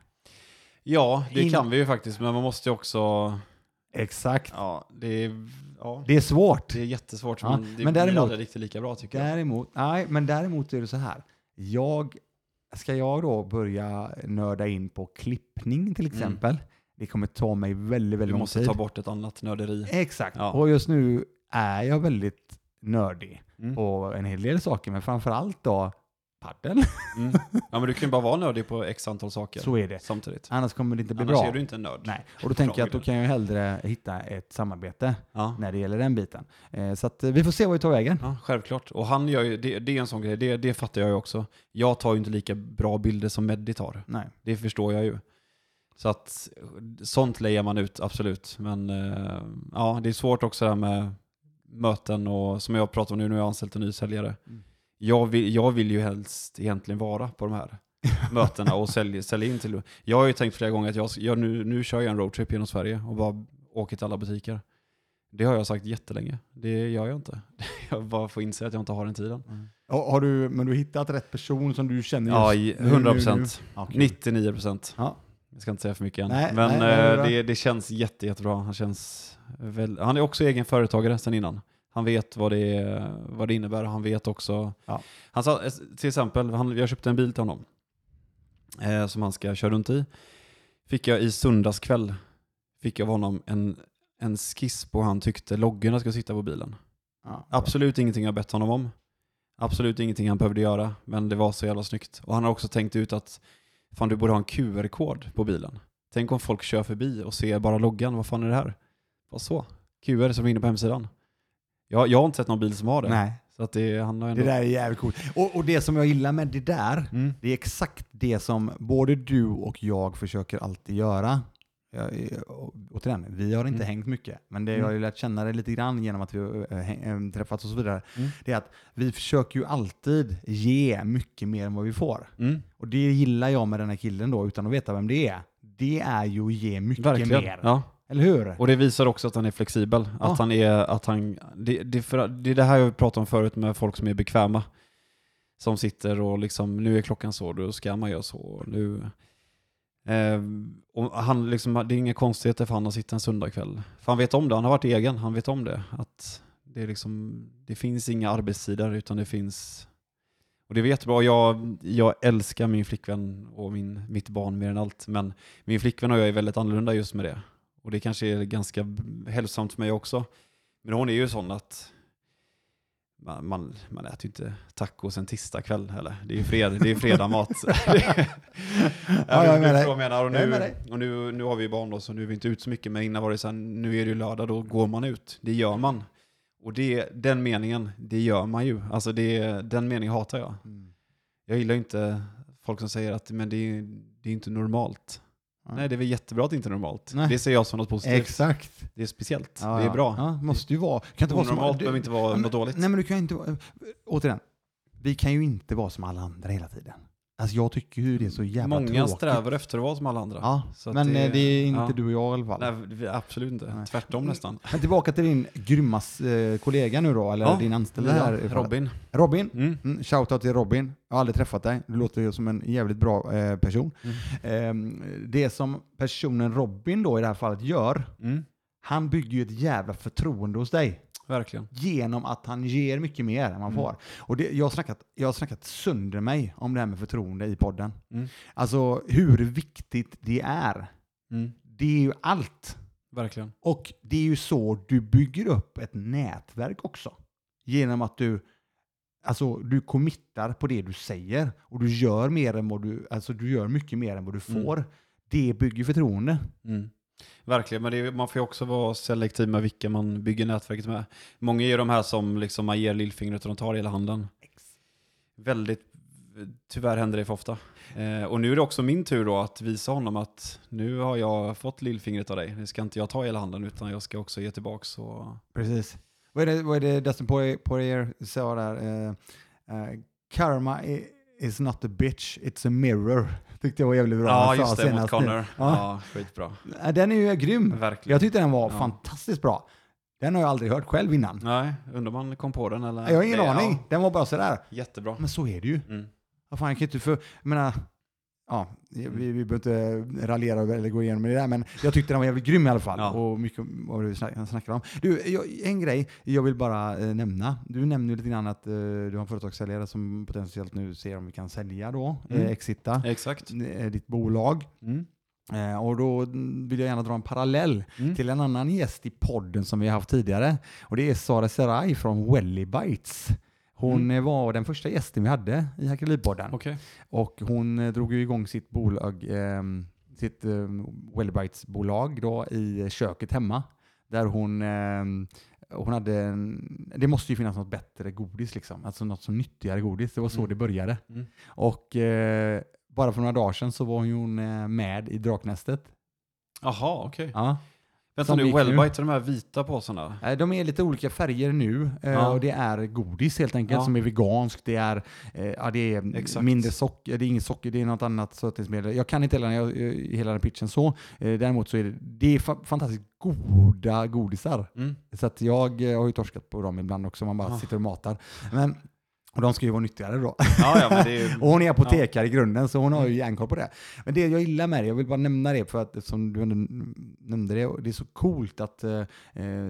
Ja, det In... kan vi ju faktiskt, men man måste ju också... Exakt. Ja, det är, ja. det är svårt. Det är jättesvårt, ja. men det men däremot, blir aldrig riktigt lika bra tycker däremot, jag. Nej, men däremot är det så här. Jag, ska jag då börja nörda in på klippning till mm. exempel, mm. det kommer ta mig väldigt, väldigt lång tid. Du måste ta bort ett annat nörderi. Exakt, ja. och just nu är jag väldigt nördig mm. på en hel del saker, men framför allt då paddel. Mm. Ja, men du kan ju bara vara nördig på x antal saker Så är det. samtidigt. Annars kommer det inte bli Annars bra. är du inte en nörd. Nej, och då tänker jag att då kan jag hellre hitta ett samarbete Ja. när det gäller den biten. Eh, så att eh, vi får se vad vi tar vägen. Ja, självklart. Och han gör ju, det, det är en sån grej, det, det fattar jag ju också. Jag tar ju inte lika bra bilder som Meddi tar. Nej. Det förstår jag ju. Så att sånt lejer man ut, absolut. Men eh, ja, det är svårt också det här med möten och som jag pratar om nu, nu har jag anställt en ny säljare. Mm. Jag, vill, jag vill ju helst egentligen vara på de här mötena och sälja, sälja in till... Jag har ju tänkt flera gånger att jag, jag nu, nu kör jag en roadtrip genom Sverige och bara åker till alla butiker. Det har jag sagt jättelänge. Det gör jag inte. Jag bara får inse att jag inte har den tiden. Har, har du, men du har hittat rätt person som du känner just Ja, i- nu- 100 nu- procent. Okej. 99 procent. Ja. Jag ska inte säga för mycket än. Nej, Men nej, eh, det, det känns jätte, jättebra. Han, känns väl, han är också egen företagare sedan innan. Han vet vad det, vad det innebär. Han vet också... Ja. Han sa, eh, till exempel, han, jag köpte en bil till honom eh, som han ska köra runt i. Fick jag i söndagskväll fick jag av honom en, en skiss på hur han tyckte loggorna ska sitta på bilen. Ja. Absolut ingenting jag bett honom om. Absolut ingenting han behövde göra, men det var så jävla snyggt. Och han har också tänkt ut att fan du borde ha en QR-kod på bilen. Tänk om folk kör förbi och ser bara loggan, vad fan är det här? Vad så? QR som är inne på hemsidan. Jag, jag har inte sett någon bil som har det. Nej, Så att det, han har ändå... det där är jävligt coolt. Och, och det som jag gillar med det där, Mm. det är exakt det som både du och jag försöker alltid göra. Jag, återigen, vi har inte Mm. hängt mycket, men det Mm. jag har ju lärt känna dig lite grann genom att vi har häng- äh, träffats och så vidare, Mm. det är att vi försöker ju alltid ge mycket mer än vad vi får. Mm. Och det gillar jag med den här killen då, utan att veta vem det är. Det är ju att ge mycket Verkligen. mer. Ja. Eller hur? Och det visar också att han är flexibel. Ja. Att han är, att han, det, det, för, det är det här jag pratade om förut med folk som är bekväma. Som sitter och liksom, nu är klockan så, då ska man göra så. Nu, eh, och han liksom, det är inga konstigheter för han att sitta en söndagkväll. För han vet om det, han har varit egen, han vet om det. Att det, är liksom, det finns inga arbetstider utan det finns och det är jättebra. Jag, jag älskar min flickvän och min, mitt barn mer än allt. Men min flickvän och jag är väldigt annorlunda just med det. Och det kanske är ganska hälsosamt för mig också. Men hon är ju sån att man, man, man äter ju inte tacos en tisdagkväll heller. Det är ju fred, det är fredag mat. Ja, jag vad jag menar. Och nu, och nu, nu har vi ju barn då, så nu är vi inte ut så mycket. Men innan var det så här, nu är det ju lördag, då går man ut. Det gör man. Och det, den meningen, det gör man ju. Alltså det, den meningen hatar jag. Mm. Jag gillar inte folk som säger att men det, det är inte normalt. Nej, det är väl jättebra att det inte är normalt. Nej. Det ser jag som något positivt. Exakt. Det är speciellt. Ja, det är bra. Ja, måste ju vara. Kan inte vara som, Onormalt behöver inte vara men- något dåligt. Nej men du kan inte vara, återigen, vi kan ju inte vara som alla andra hela tiden. Alltså jag tycker ju det är så jävla Många tråkigt. strävar efter att vara som alla andra. Ja, men det, det är inte ja. du och jag i alla fall. Nej, absolut inte. Nej. Tvärtom nästan. Men tillbaka till din grymma eh, kollega nu då, eller Ja, din anställda fallet. Robin. Robin, Mm. mm, shoutout till Robin. Jag har aldrig träffat dig. Du låter ju som en jävligt bra eh, person. Mm. Ehm, det som personen Robin då i det här fallet gör, Mm. han bygger ju ett jävla förtroende hos dig. Verkligen. genom att han ger mycket mer än man Mm. får. Och det, jag, har snackat, jag har snackat sönder mig om det här med förtroende i podden. Mm. Alltså hur viktigt det är. Mm. Det är ju allt. Verkligen. Och det är ju så du bygger upp ett nätverk också. Genom att du, alltså, du committar på det du säger och du gör mer än vad du, alltså du gör mycket mer än vad du Mm. får. Det bygger förtroende. Mm. Verkligen, men är, man får ju också vara selektiv med vilka man bygger nätverket med. Många är ju de här som liksom man ger lillfingret och de tar hela handen. Väldigt, tyvärr händer det för ofta. Eh, och nu är det också min tur då att visa honom att nu har jag fått lillfingret av dig. Nu ska inte jag ta hela handen utan jag ska också ge tillbaks. Och... Precis. Vad är det, vad är det Dustin Poirier- sa där? Eh, eh, karma i- is not a bitch, it's a mirror. Tyckte jag var jävligt bra. Ja, just det, mot senast. Connor. Ja. Ja, skitbra. Eh, Den är ju grym. Verkligen. Jag tyckte den var Ja. fantastiskt bra. Den har jag aldrig hört själv innan. Nej, undrar man kom på den eller? Jag har ingen Det- aning. Ja, Den var bara sådär. jättebra. Men så är det ju. Mm. Vad fan, jag kan inte för... Jag menar, ja, vi, vi behöver inte raljera eller gå igenom det där, men jag tyckte den var jävligt grym i alla fall. Ja. Och mycket vad du snack- snackar om. Du, jag, en grej jag vill bara eh, nämna. Du nämnde lite grann att eh, du har en företagssäljare som potentiellt nu ser om vi kan sälja då, Mm. eh, Exita, Exakt. eh, ditt bolag. Mm. Eh, och då vill jag gärna dra en parallell Mm. till en annan gäst i podden som vi har haft tidigare. Och det är Sara Serai från Welly Bites. Hon mm. var den första gästen vi hade i Hackeripodden. Okay. Och hon eh, drog igång sitt bolag, eh, sitt eh, Wellbrights-bolag då i köket hemma. Där hon, eh, hon hade, en, det måste ju finnas något bättre godis liksom. Alltså något som nyttigare godis. Det var så mm. det började. Mm. Och eh, bara för några dagar sedan så var hon eh, med i Draknästet. Jaha, okej. Okay. Ja. Vänta nu, Wellbite, de här vita påsarna? De är lite olika färger nu eh, ja. och det är godis helt enkelt ja. som är veganskt. Det är, eh, ja, det är mindre socker, det är inget socker, det är något annat sötningsmedel. Jag kan inte hela, hela den pitchen så. Eh, däremot så är det, det är fantastiskt goda godisar. Mm. Så att jag har ju torskat på dem ibland också, man bara ja. sitter och matar. Men och de ska ju vara nyttigare då. Ja, ja, ju... och hon är apotekare ja. i grunden, så hon har ju järnkoll på det. Men det jag gillar med det, jag vill bara nämna det för att som du nämnde det, det är så coolt att eh,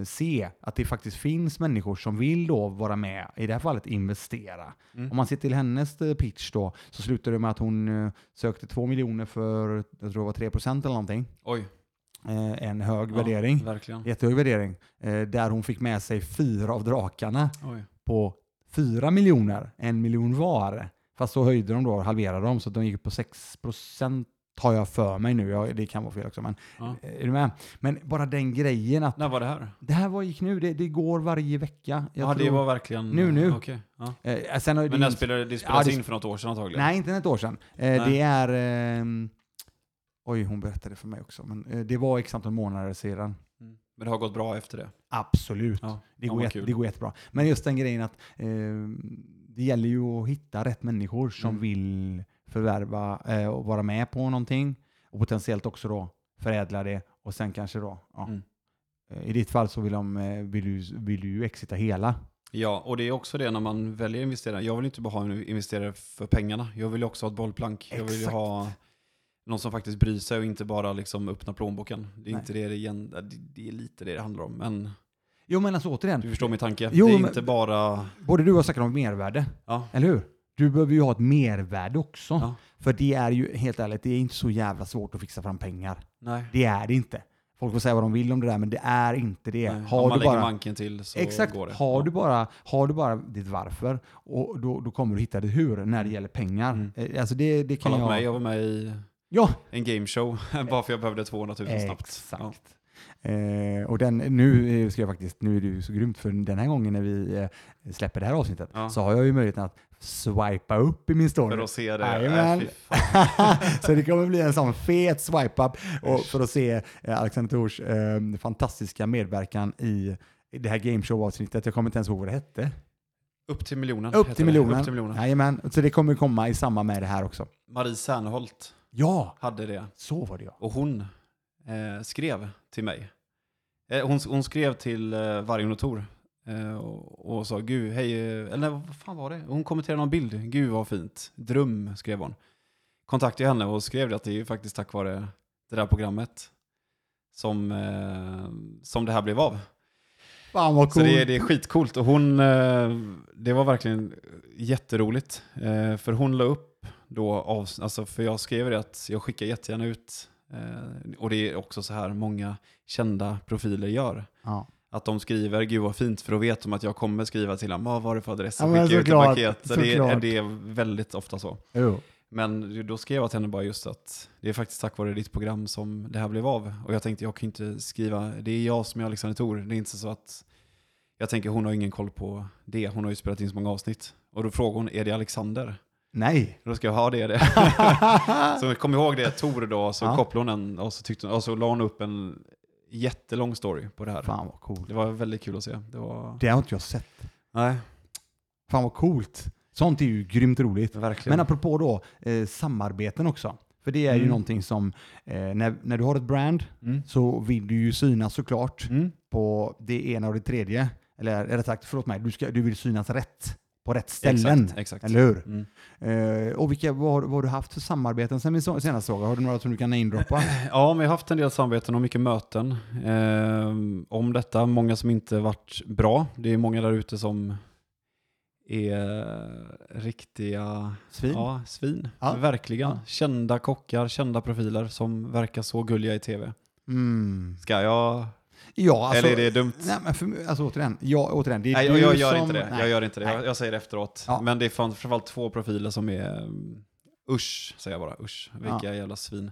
se att det faktiskt finns människor som vill då vara med, i det här fallet investera. Mm. Om man ser till hennes eh, pitch då, så slutar det med att hon eh, sökte två miljoner för, jag tror det var 3 procent eller någonting. Oj. Eh, en hög ja, värdering. Verkligen. Jättehög värdering. Eh, där hon fick med sig fyra av drakarna Oj. på 4 miljoner, en miljon var. Fast så höjde de då, halverade de, så de gick upp på 6 procent har jag för mig nu. Jag, det kan vara fel också. Men, ja. är du med? men bara den grejen att... När var det här? Det här var, gick nu. Det, det går varje vecka. Ja, det var verkligen... Nu, nu. Okay. Ja. Eh, sen men det, spelade, det spelades ja, in för något år sedan antagligen? Nej, inte ett år sedan. Eh, det är... Eh, oj, hon berättade för mig också. Men eh, det var x antal månader sedan. Men det har gått bra efter det? Absolut. Ja, det, går jätte, det går jättebra. Men just den grejen att eh, det gäller ju att hitta rätt människor som mm. vill förvärva eh, och vara med på någonting och potentiellt också då förädla det och sen kanske då, ja. Mm. Eh, I ditt fall så vill, de, eh, vill, du, vill du ju exita hela. Ja, och det är också det när man väljer att investera. Jag vill inte bara ha en investerare för pengarna. Jag vill också ha ett bollplank. Exakt. Jag vill ju ha någon som faktiskt bryr sig och inte bara liksom öppnar plånboken. Det är Nej. inte det det, igen, det är lite det det handlar om. Men Jo men alltså återigen. Du förstår min tanke. Jo, det är inte bara... Både du och jag snackar om mervärde. Ja. Eller hur? Du behöver ju ha ett mervärde också. Ja. För det är ju, helt ärligt, det är inte så jävla svårt att fixa fram pengar. Nej. Det är det inte. Folk får säga vad de vill om det där, men det är inte det. Nej, har om man du lägger manken till så exakt, går det. Har, ja. du bara, har du bara ditt varför, och då, då kommer du hitta ditt hur när det gäller pennger. Mm. Eh, alltså det, det kan Kolla jag... mig, jag var med i ja. en gameshow, bara för jag behövde 200 000 snabbt. Exakt. Ja. Eh, och den, nu ska jag faktiskt, nu är det ju så grymt för den här gången när vi eh, släpper det här avsnittet ja. så har jag ju möjligheten att swipa upp i min story. För att se det? Jajamän. så det kommer bli en sån fet swipe-up för att se eh, Alexander Tors eh, fantastiska medverkan i, i det här gameshow-avsnittet. Jag kommer inte ens ihåg vad det hette. Upp till miljonen. Upp till miljonen. Upp till miljonen. Jajamän. Så det kommer komma i samband med det här också. Marie Serneholt ja. hade det. Så var det ja. Och hon eh, skrev till mig. Eh, hon, hon, skrev till eh, Vargen och Tor eh, och, och, sa gud, hej, eh, eller vad fan var det? Hon kommenterade någon bild, gud vad fint. Dröm skrev hon. Kontaktade henne och skrev det att det är faktiskt tack vare det där programmet som, eh, som det här blev av. Fan vad coolt. Så det, det är skitcoolt och hon, eh, det var verkligen jätteroligt. För hon la upp då, av, alltså för jag skrev det att jag skickar jättegärna ut Eh, och det är också så här många kända profiler gör. Ja. Att de skriver, gud vad fint, för då vet de att jag kommer skriva till dem, vad var det för adress? Ja, skicka ut ett paket. Så det är, det är väldigt ofta så. Jo. Men då skrev jag till henne bara just att det är faktiskt tack vare ditt program som det här blev av. Och jag tänkte, jag kan inte skriva, det är jag som är Alexander Thor. Det är inte så att, jag tänker hon har ingen koll på det. Hon har ju spelat in så många avsnitt. Och då frågar hon, är det Alexander? Nej. Då ska jag ha det. det. så kom ihåg det, Tor då, så ja. kopplade hon den och så, tyckte, och så la hon upp en jättelång story på det här. Fan vad coolt. Det var väldigt kul att se. Det, var... det har inte jag sett. Nej. Fan vad coolt. Sånt är ju grymt roligt. Verkligen. Men apropå då eh, samarbeten också. För det är mm. ju någonting som, eh, när, när du har ett brand mm. så vill du ju synas såklart mm. på det ena och det tredje. Eller rätt sagt, förlåt mig, du, ska, du vill synas rätt på rätt ställen. Exakt, exakt. Eller hur? Mm. Uh, och vilka, vad, vad har du haft för samarbeten sen vi senast såg? Har du några som du kan namedroppa? Ja, vi har haft en del samarbeten och mycket möten uh, om detta. Många som inte varit bra. Det är många där ute som är riktiga svin. Ja, svin. Ja. Verkligen. Ja. Kända kockar, kända profiler som verkar så gulliga i tv. Mm. Ska jag Ja, alltså, Eller är det dumt? Nej, men för, alltså återigen, ja, återigen det är nej, du jag, gör som, inte det. Nej. Jag gör inte det. Jag, jag säger det efteråt. Ja. Men det är framförallt två profiler som är um, usch, säger jag bara. Usch, vilka Ja. jävla svin.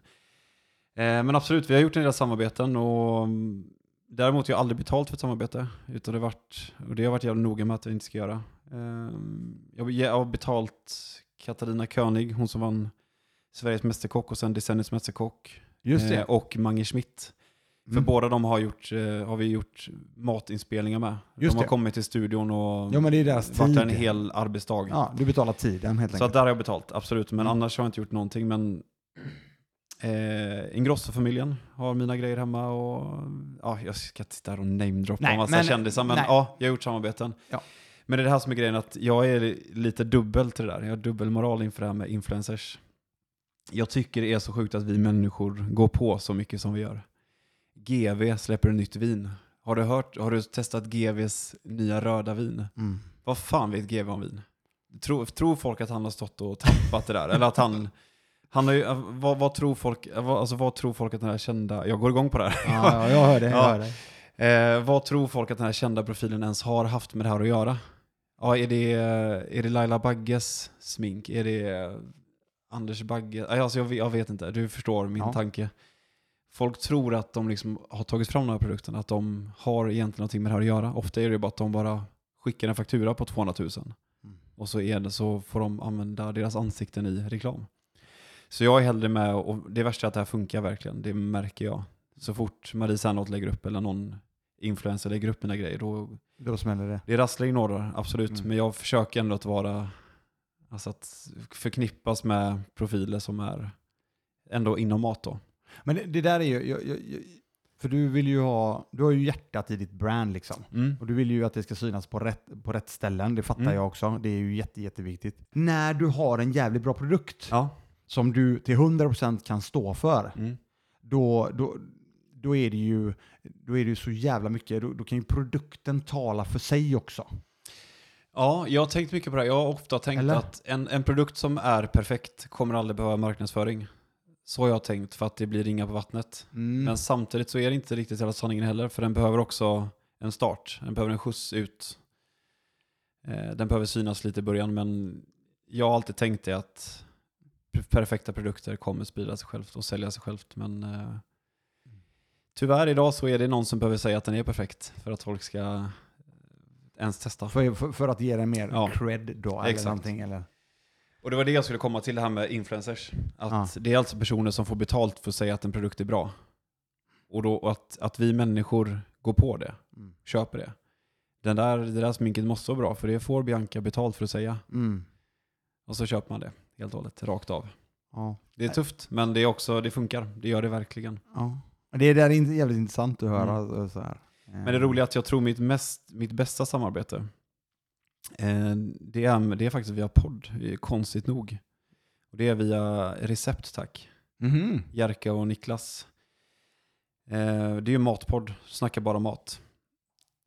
Eh, men absolut, vi har gjort en del samarbeten och um, däremot har jag aldrig betalt för ett samarbete. Utan det varit, och det har jag varit jävla noga med att jag inte ska göra. Eh, jag, jag har betalt Katarina König, hon som vann Sveriges Mästerkock och sen decenniets Mästerkock. Just det. Eh, och Mange Schmidt. För Mm. båda de har, gjort, eh, har vi gjort matinspelningar med. Just de har det. kommit till studion och Ja, men det är deras varit där en tid. hel arbetsdag. Ja, du betalar tiden helt Så enkelt. där har jag betalt, absolut. Men Mm. annars har jag inte gjort någonting. Men eh, Ingrosso-familjen har mina grejer hemma och ja, jag ska inte sitta här och namedroppa en massa men- kändisar. Men nej. ja, jag har gjort samarbeten. Ja. Men det är det här som är grejen, att jag är lite dubbel till det där. Jag har dubbelmoral inför det här med influencers. Jag tycker det är så sjukt att vi människor går på så mycket som vi gör. GV släpper nytt vin. Har du, hört, har du testat GVs nya röda vin? Mm. Vad fan vet GV om vin? Tror, tror folk att han har stått och tappat det där? Eller att han... han har ju, vad, vad, tror folk, vad, alltså vad tror folk att den här kända... Jag går igång på det här. Ja, ja, jag hör det. Jag Ja. hör det. Eh, vad tror folk att den här kända profilen ens har haft med det här att göra? Ja, är det, är det Laila Bagges smink? Är det Anders Bagge? Alltså jag, vet- jag vet inte, du förstår min Ja. tanke. Folk tror att de liksom har tagit fram den här produkten, att de har egentligen någonting med det här att göra. Ofta är det bara att de bara skickar en faktura på 200 000 Mm. och så, är det, så får de använda deras ansikten i reklam. Så jag är hellre med, och det värsta är att det här funkar verkligen, det märker jag. Så fort Marie Serneholt lägger upp eller någon influencer lägger upp mina grejer, då Då smäller det. det rasslar i några, absolut. Mm. Men jag försöker ändå att vara, alltså att förknippas med profiler som är ändå inom mat då. Men det, det där är ju, jag, jag, jag, för du vill ju ha, du har ju hjärtat i ditt brand liksom. Mm. Och du vill ju att det ska synas på rätt, på rätt ställen, det fattar Mm. jag också. Det är ju jätte, jätteviktigt. När du har en jävligt bra produkt Ja. som du till 100% kan stå för, Mm. då, då, då är det ju då är det ju så jävla mycket, då, då kan ju produkten tala för sig också. Ja, jag har tänkt mycket på det här. Jag har ofta tänkt Eller? att en, en produkt som är perfekt kommer aldrig behöva marknadsföring. Så har jag tänkt för att det blir ringa på vattnet. Mm. Men samtidigt så är det inte riktigt hela sanningen heller, för den behöver också en start. Den behöver en skjuts ut. Eh, Den behöver synas lite i början, men jag har alltid tänkt det att perfekta produkter kommer sprida sig självt och sälja sig självt. Men eh, tyvärr idag så är det någon som behöver säga att den är perfekt för att folk ska eh, ens testa. för, för, för att ge dig mer Ja. cred då, eller Exakt. någonting. Eller? Och det var det jag skulle komma till, det här med influencers. Att Ja. Det är alltså personer som får betalt för att säga att en produkt är bra. Och, då, och att, att vi människor går på det, Mm. köper det. Den där, det där sminket måste vara bra, för det får Bianca betalt för att säga. Mm. Och så köper man det helt och hållet, rakt av. Ja. Det är tufft, men det, är också, det funkar. Det gör det verkligen. Ja. Det där är jävligt intressant att höra. Mm. Så här. Men det roliga är att jag tror mitt, mest, mitt bästa samarbete, eh, det, är, det är faktiskt via podd, eh, konstigt nog. Och det är via Recept, tack. Mhm. Jerka och Niklas. Eh, det är ju matpodd, snackar bara mat.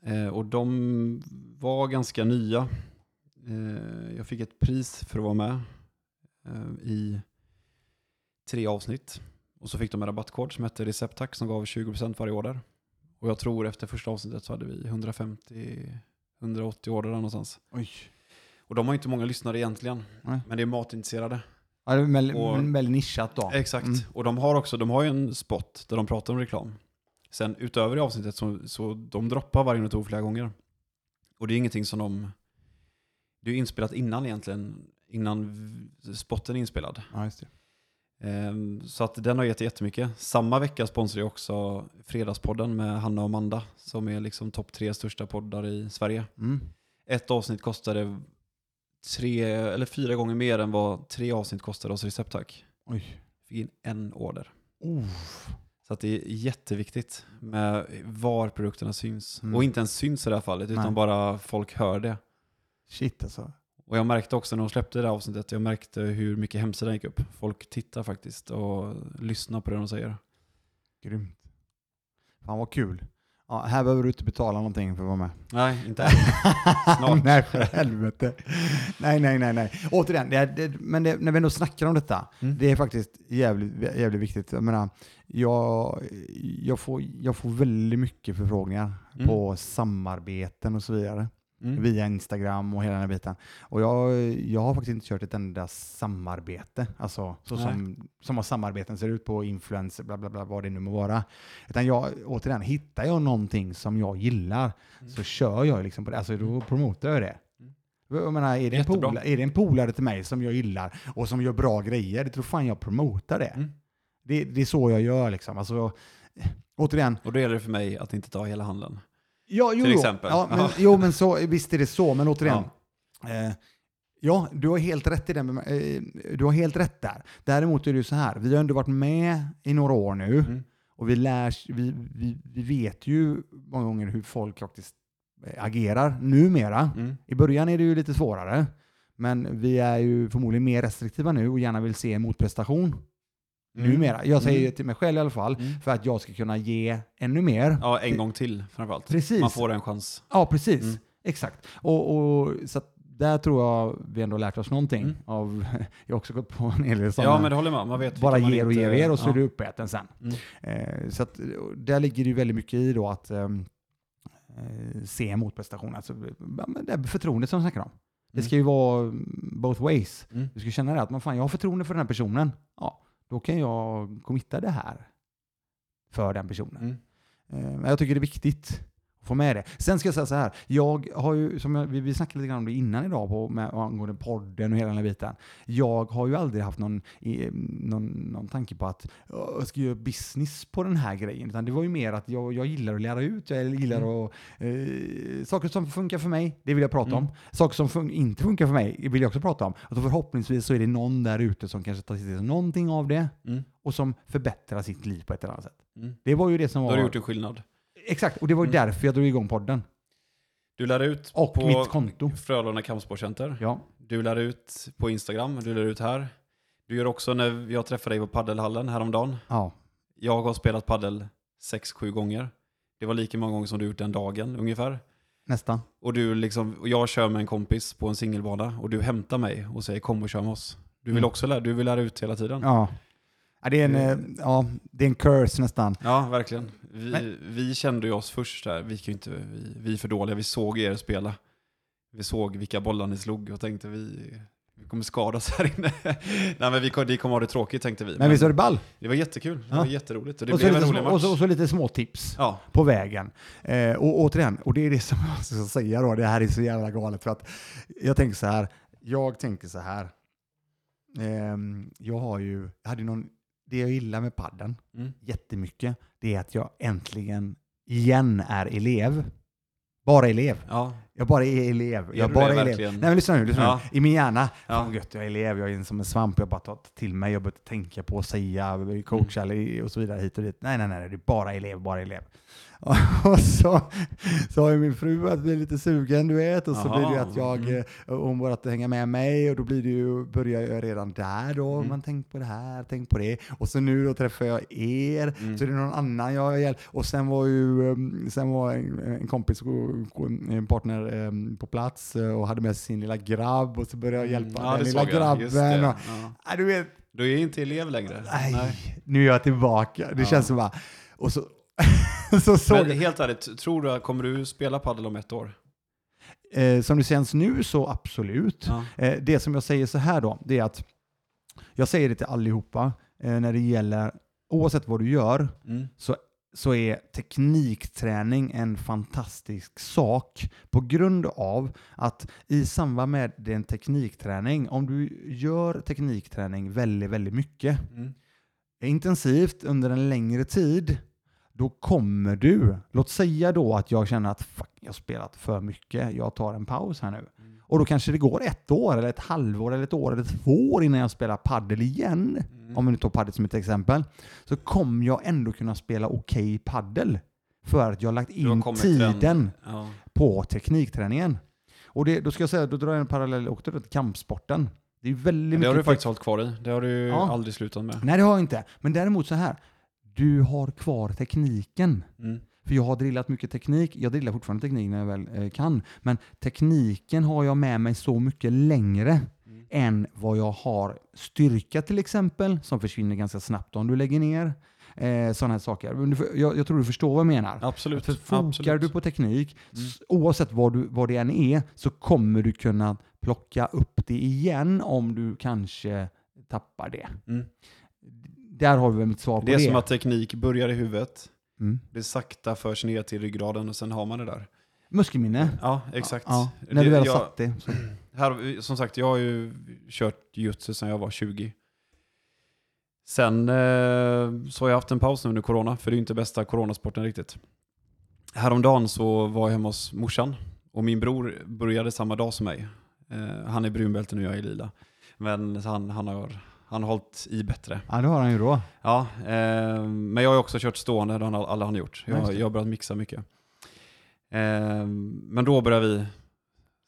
Eh, och de var ganska nya. Eh, jag fick ett pris för att vara med eh, i tre avsnitt. Och så fick de en rabattkod som hette Receptack som gav 20% varje order. Och jag tror efter första avsnittet så hade vi 150-180 order där någonstans. Oj. Och de har inte många lyssnare egentligen, Nej. men det är matintresserade. Ja, det är väldigt, Och- väldigt nischat då. Exakt. Mm. Och de har också de har ju en spot där de pratar om reklam. Sen utöver i avsnittet så, så de droppar varje metod flera gånger. Och det är ingenting som de... Det är inspelat innan egentligen, innan spotten är inspelad. Ja, just det. Ehm, så att den har gett jättemycket. Samma vecka sponsrar jag också Fredagspodden med Hanna och Amanda som är liksom topp tre största poddar i Sverige. Mm. Ett avsnitt kostade tre eller fyra gånger mer än vad tre avsnitt kostade hos Receptack. Oj. Fick in en order. Oh. Så att det är jätteviktigt med var produkterna syns. Mm. Och inte ens syns i det här fallet, utan Nej. bara folk hör det. Shit alltså. Och jag märkte också när de släppte det här avsnittet, jag märkte hur mycket hemsidan gick upp. Folk tittar faktiskt och lyssnar på det de säger. Grymt. Fan vad kul. Ja, här behöver du inte betala någonting för att vara med. Nej, inte än. Snart. nej, för helvete. nej, nej, nej, nej. Återigen, det, det, men det, när vi ändå snackar om detta, mm. det är faktiskt jävligt, jävligt viktigt. Jag menar, jag, jag, får, jag får väldigt mycket förfrågningar mm. på samarbeten och så vidare. Mm. Via Instagram och hela den här biten. Och jag, jag har faktiskt inte kört ett enda samarbete, alltså så som, som har samarbeten ser ut på influencer, bla bla bla, vad det nu må vara. Utan jag, återigen, hittar jag någonting som jag gillar mm. så kör jag liksom på det, alltså då mm. promotar jag det. Mm. Jag menar, är det, en polare, är det en polare till mig som jag gillar och som gör bra grejer, det tror fan jag promotar det. Mm. det. Det är så jag gör liksom. Alltså, återigen. Och då gäller det för mig att inte ta hela handeln. Ja, jo, till exempel. Ja, men, jo, men så, visst är det så, men återigen. Ja. Eh, ja, du har helt rätt i den. Eh, du har helt rätt där. Däremot är det ju så här, vi har ändå varit med i några år nu mm. och vi, lär, vi, vi, vi vet ju många gånger hur folk faktiskt eh, agerar numera. Mm. I början är det ju lite svårare, men vi är ju förmodligen mer restriktiva nu och gärna vill se en motprestation. Mm. Numera. Jag säger mm. till mig själv i alla fall, mm. för att jag ska kunna ge ännu mer. Ja, en gång till framförallt. Precis. Man får en chans. Ja, precis. Mm. Exakt. Och, och, så där tror jag vi ändå lärt oss någonting. Mm. Av, jag har också gått på en hel del sådana. Ja, men det håller med. Man vet bara ger och ger och ger och så ja. är du uppäten sen. Mm. Eh, så att, där ligger det väldigt mycket i då att ehm, eh, se en motprestation. Alltså, det är förtroendet som jag snackar om. Det ska ju vara both ways. Du ska känna det att man fan, jag har förtroende för den här personen. Ja, då kan jag committa det här för den personen. Mm. Eh, jag tycker det är viktigt få med det. Sen ska jag säga så här, jag har ju, som jag, vi, vi snackade lite grann om det innan idag på, med, angående podden och hela den här biten. Jag har ju aldrig haft någon, någon, någon tanke på att jag ska göra business på den här grejen, utan det var ju mer att jag, jag gillar att lära ut, jag gillar mm. att, eh, saker som funkar för mig, det vill jag prata mm. om. Saker som fun inte funkar för mig vill jag också prata om. Och förhoppningsvis så är det någon där ute som kanske tar till sig någonting av det mm. och som förbättrar sitt liv på ett eller annat sätt. Mm. Det var ju det som var... Då har du gjort en skillnad. Exakt, och det var ju mm. därför jag drog igång podden. Du lär ut och på mitt konto. Frölunda Kampsportcenter. Ja. Du lär ut på Instagram, du lär ut här. Du gör också när jag träffade dig på paddelhallen häromdagen. Ja. Jag har spelat paddel sex, sju gånger. Det var lika många gånger som du gjort den dagen ungefär. Nästan. Och, du liksom, och jag kör med en kompis på en singelbana och du hämtar mig och säger kom och kör med oss. Du vill mm. också lära, du vill lära ut hela tiden. Ja. Ja, det, är en, eh, ja, det är en curse nästan. Ja, verkligen. Vi, vi kände ju oss först där, vi, kan inte, vi, vi är för dåliga, vi såg er spela. Vi såg vilka bollar ni slog och tänkte vi, vi kommer skadas här inne. Nej men vi, vi kommer ha det tråkigt tänkte vi. Men, men visst var det ball? Det var jättekul, det ja. var jätteroligt. Och, det och, blev en rolig match. Och, så, och så lite små tips ja. på vägen. Eh, och återigen, och det är det som jag ska säga då, det här är så jävla galet. För att jag tänker så här, jag tänker så här. Eh, jag har ju, jag hade någon det jag gillar med padden mm. jättemycket, det är att jag äntligen igen är elev. Bara elev. Ja. Jag bara är elev. Jag är bara elev. Verkligen? Nej men lyssna nu, lyssna ja. nu. I min hjärna, ja. fan gött, jag är elev, jag är som en svamp, jag bara tar till mig, jag börjar tänka på säga, coacha mm. och så vidare hit och dit. Nej, nej, nej, det är bara elev, bara elev. Och så, har ju min fru att bli lite sugen, du vet, och så Aha. blir det att jag, mm. Eh, hon börjar att hänga med mig och då blir det ju, börjar jag redan där då, mm. man tänk på det här, tänk på det. Och så nu då träffar jag er, mm. så är det någon annan jag har hjälpt. Och sen var ju, ehm, sen var en, en kompis, en partner ehm, på plats eh, och hade med sig sin lilla grabb och så började jag mm. hjälpa mm. ja, den lilla grabben. Och, ja. du vet, du är inte elev längre. Nej, nej. nu är jag tillbaka. Det ja. känns som bara, och så, så såg Men helt ärligt, tror du, kommer du spela padel om ett år? Eh, som det känns nu så absolut. Ja. Eh, det som jag säger så här då, det är att jag säger det till allihopa, eh, när det gäller, oavsett vad du gör, mm. så, så är teknikträning en fantastisk sak på grund av att i samband med din teknikträning, om du gör teknikträning väldigt, väldigt mycket, mm. intensivt under en längre tid, då kommer du, låt säga då att jag känner att fuck, jag har spelat för mycket, jag tar en paus här nu. Mm. Och då kanske det går ett år, eller ett halvår, eller ett år, eller två år innan jag spelar paddel igen. Mm. Om vi nu tar paddel som ett exempel. Så kommer jag ändå kunna spela okej okay paddel. För att jag har lagt in tiden ja. på teknikträningen. Och det, då ska jag säga, då drar jag en parallell också till kampsporten. Det är väldigt det har du faktiskt hållit kvar i. Det har du ja. aldrig slutat med. Nej, det har jag inte. Men däremot så här du har kvar tekniken. Mm. För jag har drillat mycket teknik. Jag drillar fortfarande teknik när jag väl eh, kan. Men tekniken har jag med mig så mycket längre mm. än vad jag har styrka till exempel, som försvinner ganska snabbt om du lägger ner. Eh, sådana här saker. Jag, jag, tror du förstår vad jag menar. Absolut. För fokar Absolut. du på teknik, mm. oavsett vad, du, vad det än är, så kommer du kunna plocka upp det igen om du kanske tappar det. Mm. Där har vi väl mitt svar på det. Det är som att teknik börjar i huvudet, mm. det sakta förs ner till ryggraden och sen har man det där. Muskelminne. Ja, exakt. Ja, när du väl har satt det. Så. Här, som sagt, jag har ju kört jutsu sedan jag var 20. Sen eh, så har jag haft en paus nu under corona, för det är ju inte bästa coronasporten riktigt. Häromdagen så var jag hemma hos morsan och min bror började samma dag som mig. Eh, han är brunbälte nu, jag är lila. Men han, han, har, han har hållit i bättre. Ja, det har han ju då. Ja, eh, men jag har också kört stående, det har alla han gjort. Jag, jag har börjat mixa mycket. Eh, men då började vi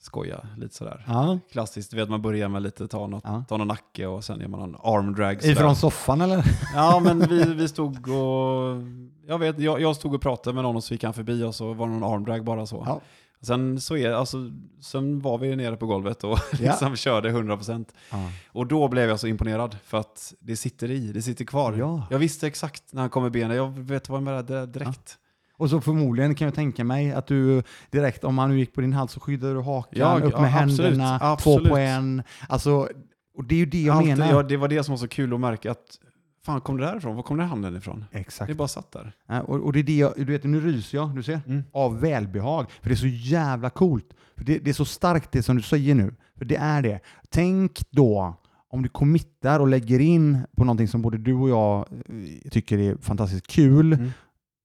skoja lite sådär. Ja. Klassiskt, du vet man börjar med lite, ta, något, ja. ta någon nacke och sen gör man någon arm drag. Ifrån soffan eller? Ja, men vi, vi stod och, jag vet, jag, jag stod och pratade med någon och så gick han förbi och så var det någon arm drag bara så. Ja. Sen, så är, alltså, sen var vi nere på golvet och liksom ja. körde 100%. Ja. Och då blev jag så imponerad för att det sitter i, det sitter kvar. Ja. Jag visste exakt när han kom med benen, jag vet vad jag menade direkt. Och så förmodligen kan jag tänka mig att du direkt, om han nu gick på din hals så skyddade du hakan, ja, upp med ja, händerna, absolut, två på en. Alltså, och det är ju det jag Allt, menar. Ja, det var det som var så kul att märka att Fan, kom det därifrån? Var kom den handen ifrån? Exakt. Det bara satt där. Ja, och, och, det är det jag, du vet, nu ryser jag, du ser, mm. av välbehag. För det är så jävla coolt. För det, det, är så starkt det som du säger nu. För det är det. Tänk då om du committar och lägger in på någonting som både du och jag eh, tycker är fantastiskt kul, mm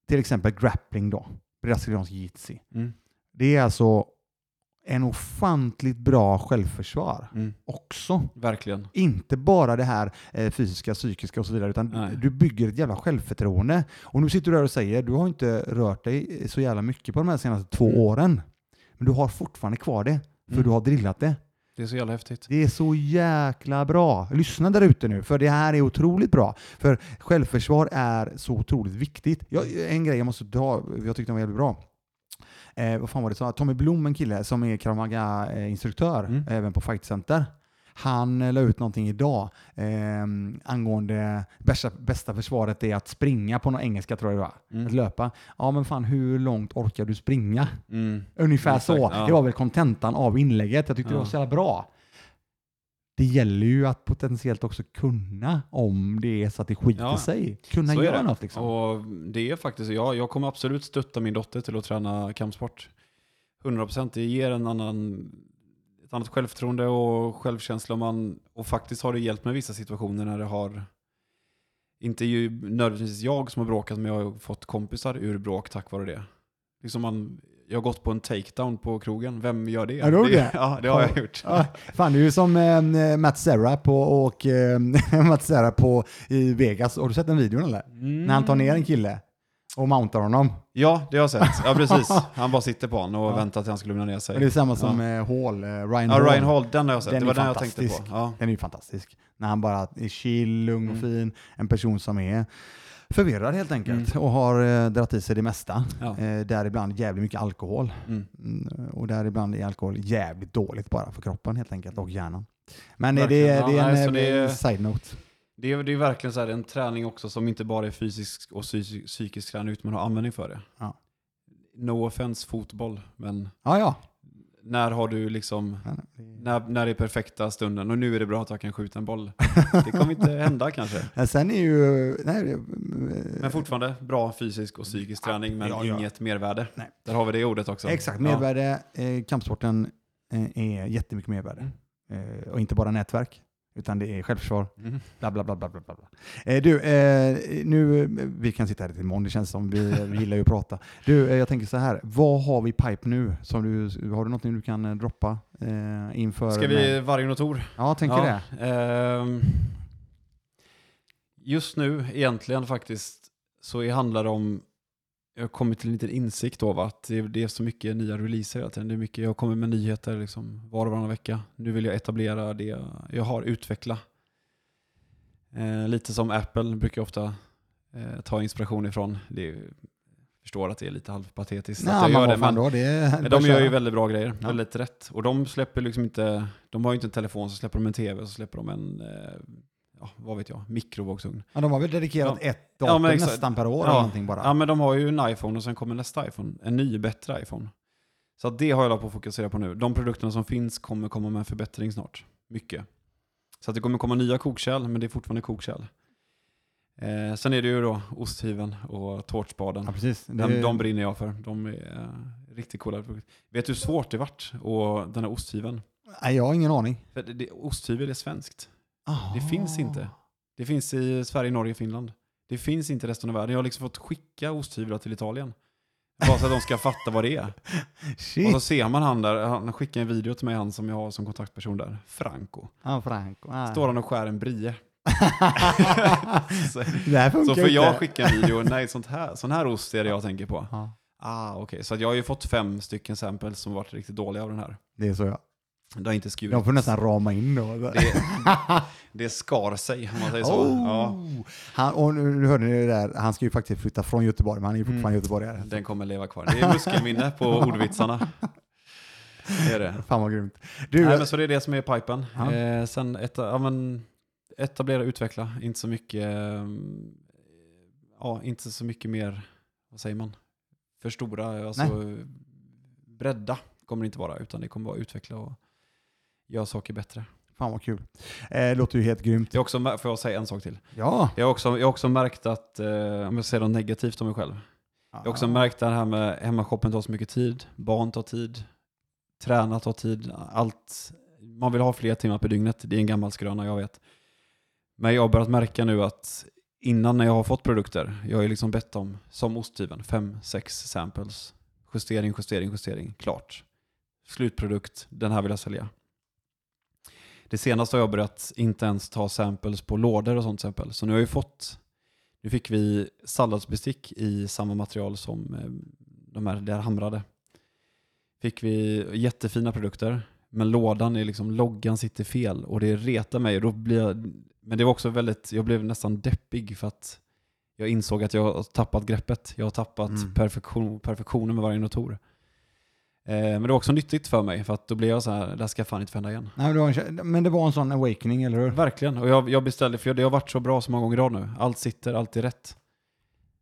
till exempel grappling då, brasiliansk jitsi. Mm. Det är alltså en ofantligt bra självförsvar mm. också. Verkligen. Inte bara det här eh, fysiska, psykiska och så vidare, utan Nej. du bygger ett jävla självförtroende. Och nu sitter du där och säger, du har inte rört dig så jävla mycket på de här senaste två mm. åren, men du har fortfarande kvar det, för mm. du har drillat det. Det är så jävla häftigt. Det är så jäkla bra. Lyssna där ute nu, för det här är otroligt bra. För självförsvar är så otroligt viktigt. Jag, en grej jag måste ta, jag tyckte den var jävligt bra. Eh, vad fan var det? Tommy Blom, en kille som är kramaga-instruktör, mm. även på Fight Center. Han eh, la ut någonting idag eh, angående bästa, bästa försvaret är att springa på någon engelska tror jag det var. Mm. Att löpa. Ja men fan hur långt orkar du springa? Mm. Ungefär Exakt, så. Ja. Det var väl kontentan av inlägget. Jag tyckte ja. det var så jävla bra. Det gäller ju att potentiellt också kunna om det är så att det skiter ja, sig. Kunna göra något liksom. Och det är faktiskt, jag, jag kommer absolut stötta min dotter till att träna kampsport. 100% det ger en annan ett annat självförtroende och självkänsla. Man, och faktiskt har det hjälpt mig i vissa situationer när det har, inte ju nödvändigtvis jag som har bråkat, men jag har fått kompisar ur bråk tack vare det. Liksom man, jag har gått på en takedown på krogen. Vem gör det? Är det, det? Ja, det har jag gjort. Ja, fan, det är ju som eh, Matt Serra på, och eh, Matt Serra på i Vegas. Har du sett den videon eller? Mm. När han tar ner en kille och mountar honom. Ja, det har jag sett. Ja, precis. Han bara sitter på honom och ja. väntar tills han ska lugna ner sig. det är samma som ja. Hall, eh, Ryan Hall. Ja, Ryan Hall, den har jag sett. Den det var den jag tänkte på. Ja. Den är ju fantastisk. När han bara är chill, lugn och mm. fin. En person som är förvirrad helt enkelt mm. och har eh, dratt i sig det mesta. Ja. Eh, däribland jävligt mycket alkohol. Mm. Mm, och däribland är alkohol jävligt dåligt bara för kroppen helt enkelt och hjärnan. Men det, det, är en nej, det är, side-note. Det är, det är verkligen så här, en träning också som inte bara är fysisk och psykisk träning utan man har användning för det. Ja. No offense fotboll, men ja, ja. När har du liksom, när, när är perfekta stunden och nu är det bra att jag kan skjuta en boll. Det kommer inte hända kanske. Ja, sen är ju, nej, men fortfarande bra fysisk och psykisk träning men inget mervärde. Nej. Där har vi det ordet också. Exakt, mervärde. Eh, kampsporten eh, är jättemycket mervärde. Mm. Eh, och inte bara nätverk. Utan det är självförsvar. Mm. Bla, bla, bla, bla, bla, bla. Eh, du, eh, nu, vi kan sitta här till imorgon, det känns som vi, vi gillar ju att prata. Du, eh, jag tänker så här, vad har vi pipe nu? Som du, har du någonting du kan eh, droppa eh, inför? Ska vi Vargen och Tor? Ja, tänker ja, det. Ehm, just nu egentligen faktiskt så handlar det om jag har kommit till en liten insikt av att det, det är så mycket nya releaser hela tiden. Det är mycket, jag kommer med nyheter liksom var och varannan vecka. Nu vill jag etablera det jag har, utveckla. Eh, lite som Apple brukar jag ofta eh, ta inspiration ifrån. Det är, förstår att det är lite halvpatetiskt. Nej, att jag gör det, men då, det de gör ju väldigt bra grejer, ja. väldigt rätt. Och de släpper liksom inte, de har ju inte en telefon, så släpper de en tv, så släpper de en, eh, ja, vad vet jag, mikrovågsugn. Ja, de har väl dedikerat ja. ett datum ja, nästan per år ja. eller någonting bara. Ja, men de har ju en iPhone och sen kommer nästa iPhone, en ny, bättre iPhone. Så det har jag på att fokusera på nu. De produkterna som finns kommer komma med en förbättring snart. Mycket. Så det kommer komma nya kokkärl, men det är fortfarande kokkärl. Eh, sen är det ju då osthyveln och tårtspaden. Ja, precis. De, de brinner jag för. De är uh, riktigt coola. Vet du hur svårt det vart? Och den här osthyveln? Nej, jag har ingen aning. För det, det, osthyvel är svenskt. Oh. Det finns inte. Det finns i Sverige, Norge, Finland. Det finns inte i resten av världen. Jag har liksom fått skicka osthyvlar till Italien. Bara så att de ska fatta vad det är. Shit. Och så ser man han där, han skickar en video till mig, han som jag har som kontaktperson där. Franco. Ja, Franco. Ah. Står han och skär en brie. så, det här så får jag skicka en video, nej sånt här, sån här ost är det jag tänker på. Ah, okej. Okay. Så jag har ju fått fem stycken samples som varit riktigt dåliga av den här. Det är så ja. Det har inte skurit. De får nästan rama in då. Det, det skar sig om man säger så. Oh. Ja. Han, och nu hörde ni det där, han ska ju faktiskt flytta från Göteborg, men han är ju fortfarande mm. göteborgare. Den kommer leva kvar. Det är muskelminne på ordvitsarna. Det är det. Fan vad grymt. Du, Nej, men så det är det som är pipen. Ja. Eh, sen ett, ja, men, etablera, utveckla, inte så mycket, eh, ja, inte så mycket mer, vad säger man, förstora, alltså Nej. bredda kommer det inte vara, utan det kommer vara utveckla och göra saker bättre. Fan vad kul. Eh, låter ju helt grymt. Jag också, får jag säga en sak till? Ja. Jag har också, jag har också märkt att, eh, om jag säger något negativt om mig själv, jag har också märkt det här med hemmashoppen tar så mycket tid, barn tar tid, träna tar tid, allt. Man vill ha fler timmar per dygnet, det är en gammal skröna jag vet. Men jag har börjat märka nu att innan när jag har fått produkter, jag har ju liksom bett om, som osthyveln, fem, sex samples, justering, justering, justering, klart. Slutprodukt, den här vill jag sälja. Det senaste har jag börjat inte ens ta samples på lådor och sånt exempel. Så nu har jag ju fått, nu fick vi salladsbestick i samma material som eh, de här där hamrade. Fick vi jättefina produkter, men lådan är liksom, loggan sitter fel och det retar mig. Då blir jag, men det var också väldigt, jag blev nästan deppig för att jag insåg att jag har tappat greppet. Jag har tappat mm. perfektion, perfektionen med varje notor. Eh, men det var också nyttigt för mig, för att då blev jag så här, det här ska fan inte hända igen. Nej, men, det en, men det var en sån awakening, eller hur? Verkligen, och jag, jag beställde, för det har varit så bra så många gånger idag nu. Allt sitter, allt är rätt.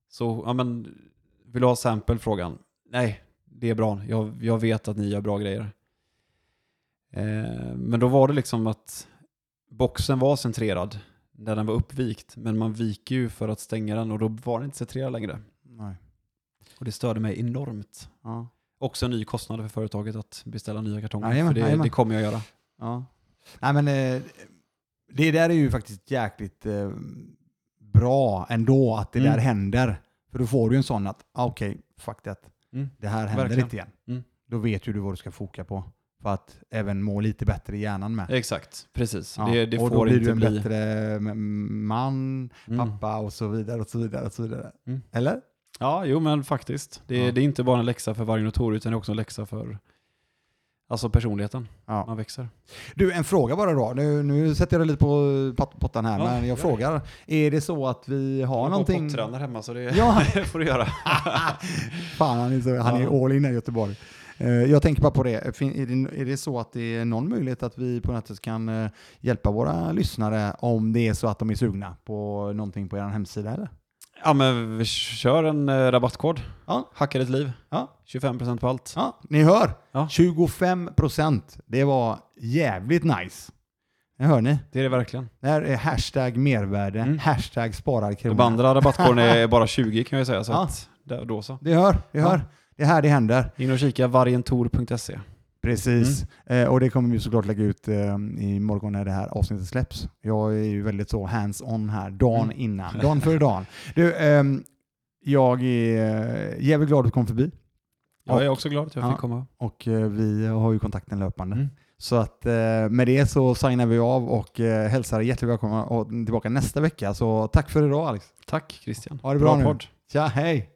Så, ja men, vill du ha sample? Frågan. Nej, det är bra. Jag, jag vet att ni gör bra grejer. Eh, men då var det liksom att boxen var centrerad när den var uppvikt, men man viker ju för att stänga den och då var den inte centrerad längre. Nej. Och det störde mig enormt. Ja. Också en ny kostnad för företaget att beställa nya kartonger. Jajamän, för det, det, kommer jag göra. Ja. Nej, men, eh, det där är ju faktiskt jäkligt eh, bra ändå att det mm. där händer. För då får du en sån att, ah, okej, okay, fuck that. Mm. Det här händer Verkligen. inte igen. Mm. Då vet ju du vad du ska foka på för att även må lite bättre i hjärnan med. Exakt, precis. Ja. Det, det och får då blir du en bli... bättre man, mm. pappa och så vidare. och så vidare, och så vidare. Mm. Eller? Ja, jo men faktiskt. Det, ja. det, är inte bara en läxa för varje notor utan det är också en läxa för alltså personligheten. Ja. Man växer. Du, en fråga bara då. Nu, nu sätter jag dig lite på pottan här, ja, men jag frågar. Är det så att vi har jag någonting... Jag pottränar hemma så det ja. får du göra. Fan, han är, så, han är all in i Göteborg. Eh, jag tänker bara på det. Är det så att det är någon möjlighet att vi på nätet kan eh, hjälpa våra lyssnare om det är så att de är sugna på någonting på er hemsida? Eller? Ja men vi kör en eh, rabattkod. Ja. Hacka ditt liv. Ja. 25% på allt. Ja, ni hör. Ja. 25%. Det var jävligt nice. Det hör ni. Det är det verkligen. Det här är hashtag mervärde, mm. hashtag sparar kronor. De andra rabattkoden är bara 20 kan jag säga. Så ja. att, då så. Det hör, det hör. Det är här det händer. In och kika vargentor.se. Precis, mm. eh, och det kommer vi såklart lägga ut eh, i morgon när det här avsnittet släpps. Jag är ju väldigt så hands-on här, dagen mm. innan, dagen före dagen. Du, eh, jag är jävligt glad att du kom förbi. Jag är också glad att jag fick komma. Och eh, vi har ju kontakten löpande. Mm. Så att eh, med det så signar vi av och eh, hälsar hjärtligt välkomna och tillbaka nästa vecka. Så tack för idag Alex. Tack Christian. Ha det bra, bra nu. Podd. Tja, hej.